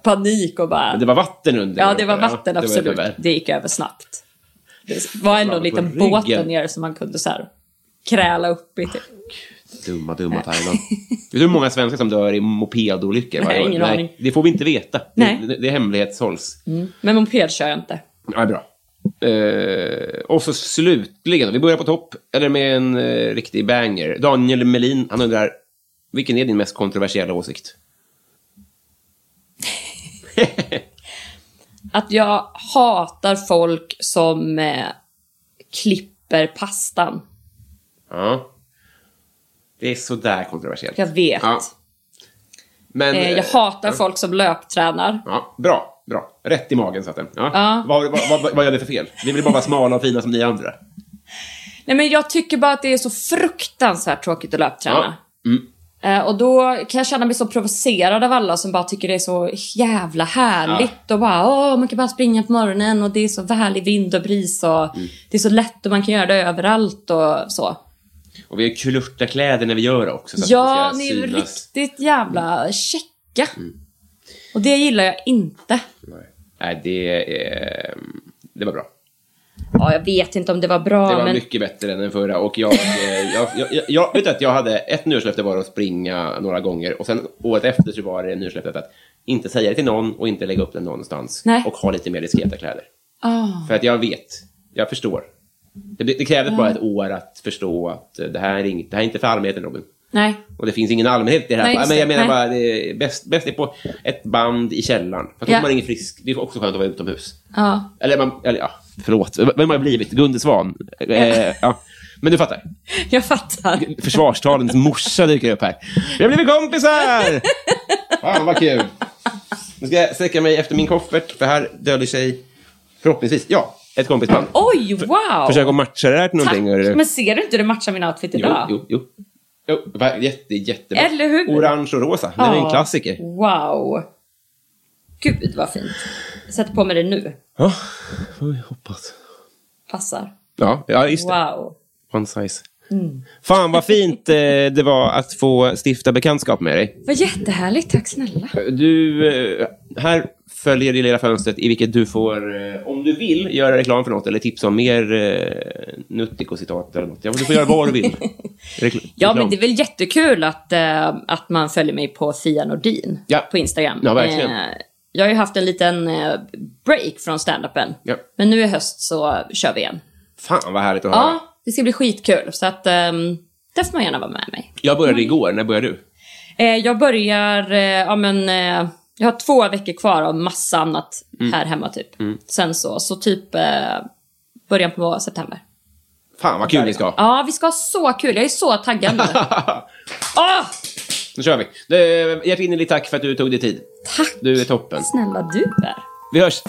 Speaker 2: panik och bara...
Speaker 1: Men det var vatten under.
Speaker 2: Ja, det var vatten,
Speaker 1: det var
Speaker 2: absolut.
Speaker 1: för väl.
Speaker 2: Det gick över snabbt. Det var ändå en liten båt där nere som man kunde så här kräla upp i. Typ.
Speaker 1: Dumma, dumma Thailand. Vet du hur många svenskar som dör i mopedolyckor varje
Speaker 2: Nej,
Speaker 1: år?
Speaker 2: ingen aning.
Speaker 1: Det får vi inte veta.
Speaker 2: Nej.
Speaker 1: Det, det hemlighetshålls.
Speaker 2: Men moped kör jag inte.
Speaker 1: Ja, bra. Eh, och så slutligen, vi börjar på topp, eller med en eh, riktig banger. Daniel Melin, han undrar, vilken är din mest kontroversiella åsikt?
Speaker 2: Att jag hatar folk som eh, klipper pastan.
Speaker 1: Ja. Det är sådär kontroversiellt.
Speaker 2: Jag vet.
Speaker 1: Ja. Men,
Speaker 2: Eh, jag
Speaker 1: eh,
Speaker 2: hatar folk som löptränar.
Speaker 1: Ja, bra, bra. Rätt i magen satt den. Ja.
Speaker 2: Ja.
Speaker 1: Vad, vad, vad, vad gör det för fel? Vi vill bara vara smala och fina som ni andra.
Speaker 2: Nej men jag tycker bara att det är så fruktansvärt tråkigt att löpträna.
Speaker 1: Ja. Mm.
Speaker 2: Eh, och då kan jag känna mig så provocerad av alla som bara tycker det är så jävla härligt. Och bara, åh, man kan bara springa på morgonen och det är så härlig vind och bris och
Speaker 1: Mm.
Speaker 2: det är så lätt och man kan göra det överallt och så.
Speaker 1: Och vi har kulörta-kläder när vi gör det också. Så att
Speaker 2: Ja,
Speaker 1: det
Speaker 2: ni
Speaker 1: ska
Speaker 2: är
Speaker 1: synas.
Speaker 2: riktigt jävla checka.
Speaker 1: Mm.
Speaker 2: Och det gillar jag inte.
Speaker 1: Nej, Nej det, är, det var bra.
Speaker 2: Ja, jag vet inte om det var bra,
Speaker 1: Det var
Speaker 2: men...
Speaker 1: mycket bättre än den förra. Och jag, eh, jag, jag, jag, vet att jag hade ett nyårslöfte var att springa några gånger och sen året efter så var det nyårslöftet att inte säga det till någon och inte lägga upp den någonstans.
Speaker 2: Nej.
Speaker 1: Och ha lite mer diskreta kläder.
Speaker 2: Ah.
Speaker 1: För att jag vet, jag förstår. Det, det krävdes bara ett år att förstå att eh, det här är, inget, det här är inte för allmänheten, Robin.
Speaker 2: Nej.
Speaker 1: Och det finns ingen allmänhet i det här.
Speaker 2: Nej,
Speaker 1: men jag menar
Speaker 2: Nej.
Speaker 1: bara, det är bäst, bäst är på ett band i källaren. För att
Speaker 2: Ja.
Speaker 1: ja. man ingen frisk. Det är också skönt att vara utomhus.
Speaker 2: Ja.
Speaker 1: Eller, man, eller ja, förlåt. Vem har jag blivit? Gunde Svan? Eh, ja. Men du fattar.
Speaker 2: Jag fattar.
Speaker 1: Försvarstalens morsa dyker upp här. Vi har blivit kompisar! Fan vad kul. Nu ska jag sträcka mig efter min koffert, för här döljer sig förhoppningsvis, ja, ett kompisband.
Speaker 2: Oj, wow!
Speaker 1: Försök att matcha det här till någonting.
Speaker 2: Tack. Men ser du inte hur det matchar min outfit
Speaker 1: Jo,
Speaker 2: idag?
Speaker 1: jo, jo. jo va- jätte, jättebra.
Speaker 2: Eller hur?
Speaker 1: Orange och rosa. Det är en
Speaker 2: Ja.
Speaker 1: klassiker.
Speaker 2: Wow. Gud vad fint. Jag sätter på mig det nu.
Speaker 1: Ja, får vi hoppas.
Speaker 2: Passar.
Speaker 1: Ja, ja just det.
Speaker 2: Wow.
Speaker 1: One size. Fan vad fint eh, det var att få stifta bekantskap med dig.
Speaker 2: Vad jättehärligt, tack snälla.
Speaker 1: Du, eh, här följer det lilla fönstret i vilket du får, eh, om du vill, göra reklam för något eller tipsa om mer eh, Nuttiko-citat eller något. Ja, du får göra vad du vill. Rekl-
Speaker 2: Ja, men det är väl jättekul att, eh, att man följer mig på Fia Nordin
Speaker 1: Ja.
Speaker 2: på Instagram.
Speaker 1: Ja, verkligen.
Speaker 2: Eh, jag har ju haft en liten eh, break från standupen.
Speaker 1: Ja.
Speaker 2: Men nu i höst så kör vi igen.
Speaker 1: Fan vad härligt att höra.
Speaker 2: Ja, det ska bli skitkul. Så att, ehm, Där får man gärna vara med mig.
Speaker 1: Jag började igår. När började du?
Speaker 2: Jag börjar, ja men, jag har två veckor kvar av massa annat här hemma typ. Sen så, så typ eh, början på september.
Speaker 1: Fan vad kul ni ska ha.
Speaker 2: Ja, vi ska ha så kul. Jag är så taggad nu. Åh!
Speaker 1: Nu kör vi. Du, Hjärtinnerligt tack för att du tog dig tid.
Speaker 2: Tack
Speaker 1: Du är toppen.
Speaker 2: snälla du är.
Speaker 1: Vi hörs.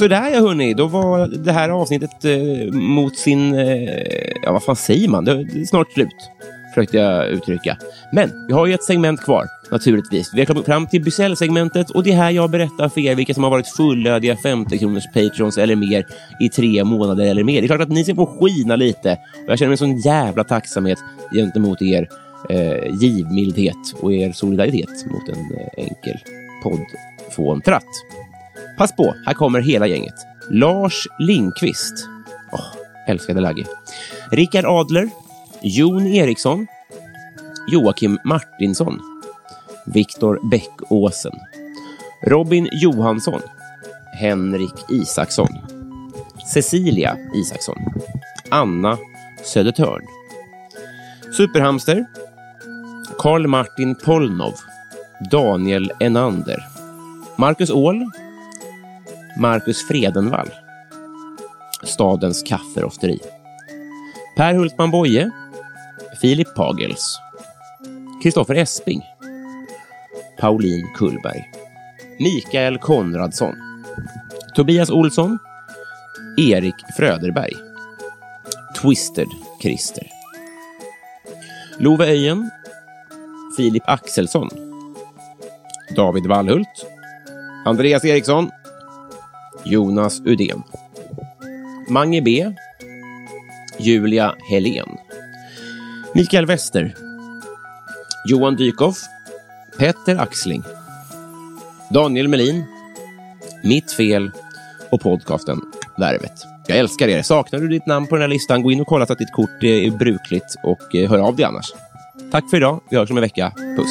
Speaker 1: Sådär ja hörni, då var det här avsnittet eh, mot sin... Eh, ja vad fan säger man? Det är snart slut, försökte jag uttrycka. Men vi har ju ett segment kvar, naturligtvis. Vi har kommit fram till Bysell-segmentet och det är här jag berättar för er vilka som har varit fullödiga 50 kronors patrons eller mer i tre månader eller mer. Det är klart att ni ska få skina lite och jag känner en sån jävla tacksamhet gentemot er eh, givmildhet och er solidaritet mot en eh, enkel poddfåntratt. Pass på, här kommer hela gänget. Lars Lindqvist. Oh, älskade Lagge. Rickard Adler. Jon Eriksson. Joakim Martinsson. Viktor Bäckåsen. Robin Johansson. Henrik Isaksson. Cecilia Isaksson. Anna Södertörn. Superhamster. Karl Martin Polnov. Daniel Enander. Marcus Åhl. Marcus Fredenvall. Stadens kafferofteri. Per Hultman Boye. Filip Pagels. Kristoffer Esping. Pauline Kullberg. Mikael Konradsson. Tobias Olsson. Erik Fröderberg. Twisted Christer. Love Öjen. Filip Axelsson. David Wallhult. Andreas Eriksson. Jonas Udén. Mange B. Julia Helén. Mikael Wester. Johan Dykhoff. Petter Axling. Daniel Melin. Mitt fel och podcasten Värvet. Jag älskar er. Saknar du ditt namn på den här listan, gå in och kolla så att ditt kort är brukligt och eh, hör av dig annars. Tack för idag. Vi hörs om en vecka. Puss.